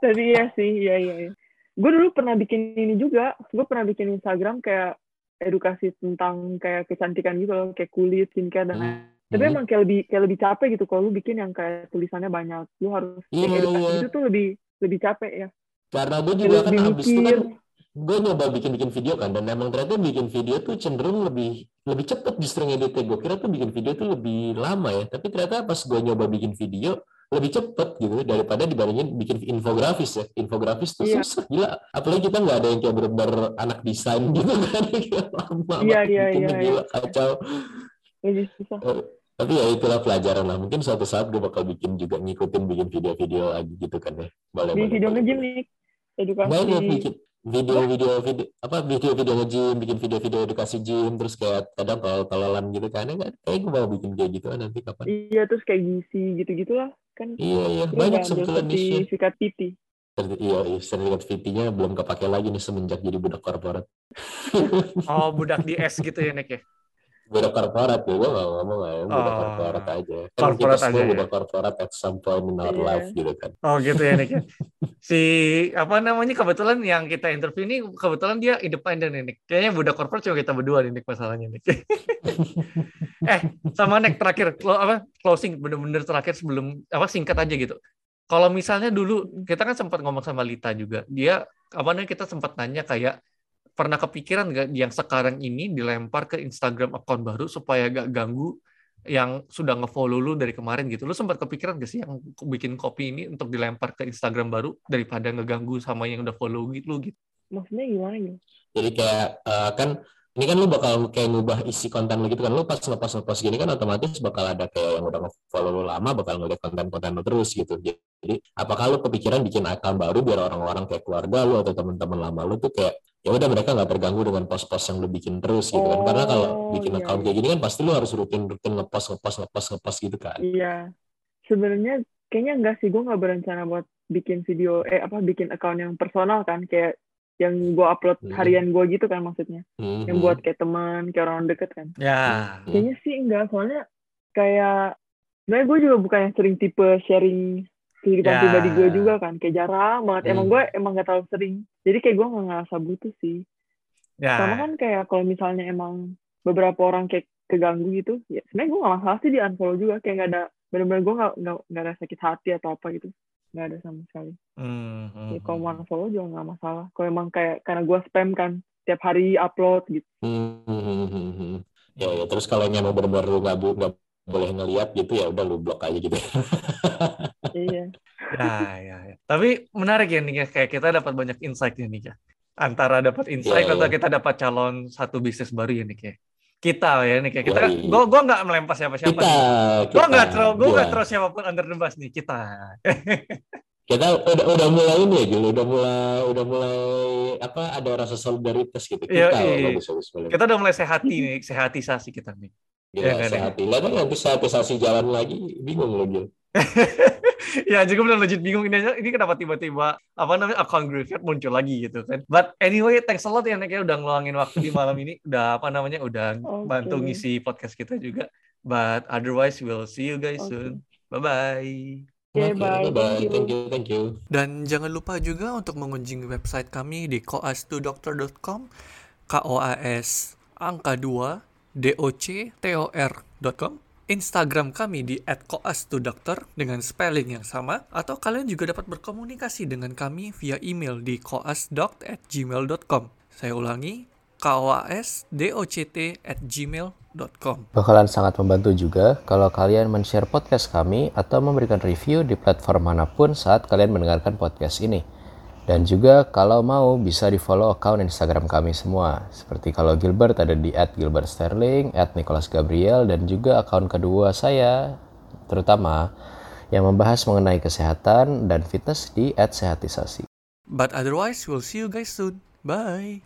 Tapi iya sih, iya iya. iya. Gue dulu pernah bikin ini juga. Gue pernah bikin Instagram kayak edukasi tentang kayak kecantikan gitu loh, kayak kulit, skincare dan lain. Tapi Hmm. emang kayak lebih kayak lebih capek gitu kalau lu bikin yang kayak tulisannya banyak. Lu harus Iya, kayak edukasi iya. itu tuh lebih lebih capek ya. karena gue juga kan habis itu kan gue nyoba bikin-bikin video kan dan emang ternyata bikin video tuh cenderung lebih lebih cepet justru ngeditnya gue kira tuh bikin video tuh lebih lama ya tapi ternyata pas gue nyoba bikin video lebih cepet gitu daripada dibandingin bikin infografis ya infografis tuh Iya. susah gila apalagi kita nggak ada yang kayak bener-bener anak desain gitu <laughs> kan lama Iya, banget iya, bikinnya, iya, gila kacau Lebih susah. Eh, tapi ya itulah pelajaran lah mungkin suatu saat gue bakal bikin juga ngikutin bikin video-video lagi gitu kan ya boleh Di boleh, video boleh. nih. Edukasi. Bikin video-video video apa video-video nge-gym, bikin video-video edukasi gym, terus kayak kadang tolol-tololan gitu kan. Enggak, kayak gue mau bikin kayak gitu nanti kapan. Iya, terus kayak gizi gitu-gitulah kan. Iya, iya, banyak sebetulnya sertifikat PT. Serti- Iya, iya, sertifikat VT-nya belum kepake lagi nih semenjak jadi budak korporat. Oh, budak di S gitu ya, Nek ya? Budak korporat ya, gue gak ngomong lah ya, budak Oh, korporat aja. Kan korporat kita semua aja ya. budak korporat at some point in our Iya. life gitu kan. Oh gitu ya, Nek ya? <laughs> Si, apa namanya, kebetulan yang kita interview ini, kebetulan dia independen nih, Nek. Kayaknya budak korporat cuma kita berdua nih, Nek, masalahnya, Nek. <laughs> eh, sama Nek, terakhir, clo- apa, closing, bener-bener terakhir sebelum, apa, singkat aja gitu. Kalau misalnya dulu, kita kan sempat ngomong sama Lita juga, dia, apa namanya, kita sempat nanya kayak, pernah kepikiran nggak yang sekarang ini dilempar ke Instagram account baru supaya gak ganggu yang sudah ngefollow lu dari kemarin gitu. Lu sempat kepikiran gak sih yang bikin kopi ini untuk dilempar ke Instagram baru daripada ngeganggu sama yang udah follow gitu lu gitu. Maksudnya gimana gitu? Jadi kayak eh, kan ini kan lu bakal kayak ngubah isi konten lu gitu kan. Lu pas ngepost ngepost gini kan otomatis bakal ada kayak yang udah nge-follow lu lama bakal ngeliat konten-konten lu terus gitu. Jadi apakah lu kepikiran bikin account baru biar orang-orang kayak keluarga lu atau teman-teman lama lu tuh kayak ya udah mereka nggak terganggu dengan post-post yang lu bikin terus gitu kan karena kalau Oh, bikin iya, account iya. kayak gini kan pasti lu harus rutin rutin ngepost ngepost ngepost ngepost gitu kan Iya. Sebenarnya kayaknya enggak sih gue nggak berencana buat bikin video eh apa bikin account yang personal kan kayak yang gue upload Hmm. harian gue gitu kan maksudnya. Mhm. Yang buat kayak teman, kayak orang deket kan. Ya. Hmm. Kayaknya sih enggak, soalnya kayak sebenarnya gue juga bukan yang sering tipe sharing kehidupan Ya. pribadi gue juga kan, kayak jarang banget. Emang Hmm. gue emang gak terlalu sering. Jadi kayak gue nggak ngerasa butuh sih. Ya. Sama kan kayak kalau misalnya emang beberapa orang kayak keganggu gitu, ya sebenarnya gue gak masalah sih di unfollow juga. Kayak nggak ada, bener-bener gue nggak nggak nggak ada sakit hati atau apa gitu. Nggak ada sama sekali. Hmm, hmm, Ya, kalau mau hmm. unfollow juga nggak masalah. Kalau emang kayak karena gue spam kan, tiap hari upload gitu. Mhm. ya ya terus kalau yang emang benar-benar lu nggak bu- nggak boleh ngeliat gitu ya udah lu blok aja gitu <laughs> iya. Ya, ya, ya. Tapi menarik ya nih ya, kayak kita dapat banyak insight ya nih ya. Antara dapat insight Iya, atau iya. kita dapat calon satu bisnis baru ya nih kayak. Kita ya nih kayak kita. Gue gua nggak melempar siapa-siapa. kita nih. Kita nggak terus gue nggak gua. terus siapa pun under the bus nih kita. <laughs> kita udah udah mulai ini ya Jul udah mulai udah mulai apa ada rasa solidaritas gitu Iya, kita iya. bagus bagus kita udah mulai sehati nih, sehatisasi kita nih. Gila, Iya, kan, sehati lah kan nanti saya pesasi jalan lagi bingung lo Jul <laughs> ya juga benar legit bingung. Ini aja ini kenapa tiba-tiba apa namanya account graveyard muncul lagi gitu kan. But anyway thanks a lot ya Nek ya udah ngeluangin waktu di malam ini. Udah apa namanya udah Oke. bantu ngisi podcast kita juga. But otherwise we'll see you guys Oke. soon. Bye bye Oke, bye. bye Thank you. thank you thank you. Dan jangan lupa juga untuk mengunjungi website kami di koas2doctor.com K-O-A-S angka 2 D-O-C-T-O-R.com Instagram kami di @koas2doctor dengan spelling yang sama atau kalian juga dapat berkomunikasi dengan kami via email di koasdoct@gmail.com. Saya ulangi koasdoct@gmail.com. Bakalan sangat membantu juga kalau kalian men-share podcast kami atau memberikan review di platform mana pun saat kalian mendengarkan podcast ini. Dan juga kalau mau bisa di follow account Instagram kami semua. Seperti kalau Gilbert ada di @gilbertsterling, @nicholasgabriel dan juga account kedua saya terutama yang membahas mengenai kesehatan dan fitness di @sehatisasi. But otherwise we'll see you guys soon. Bye.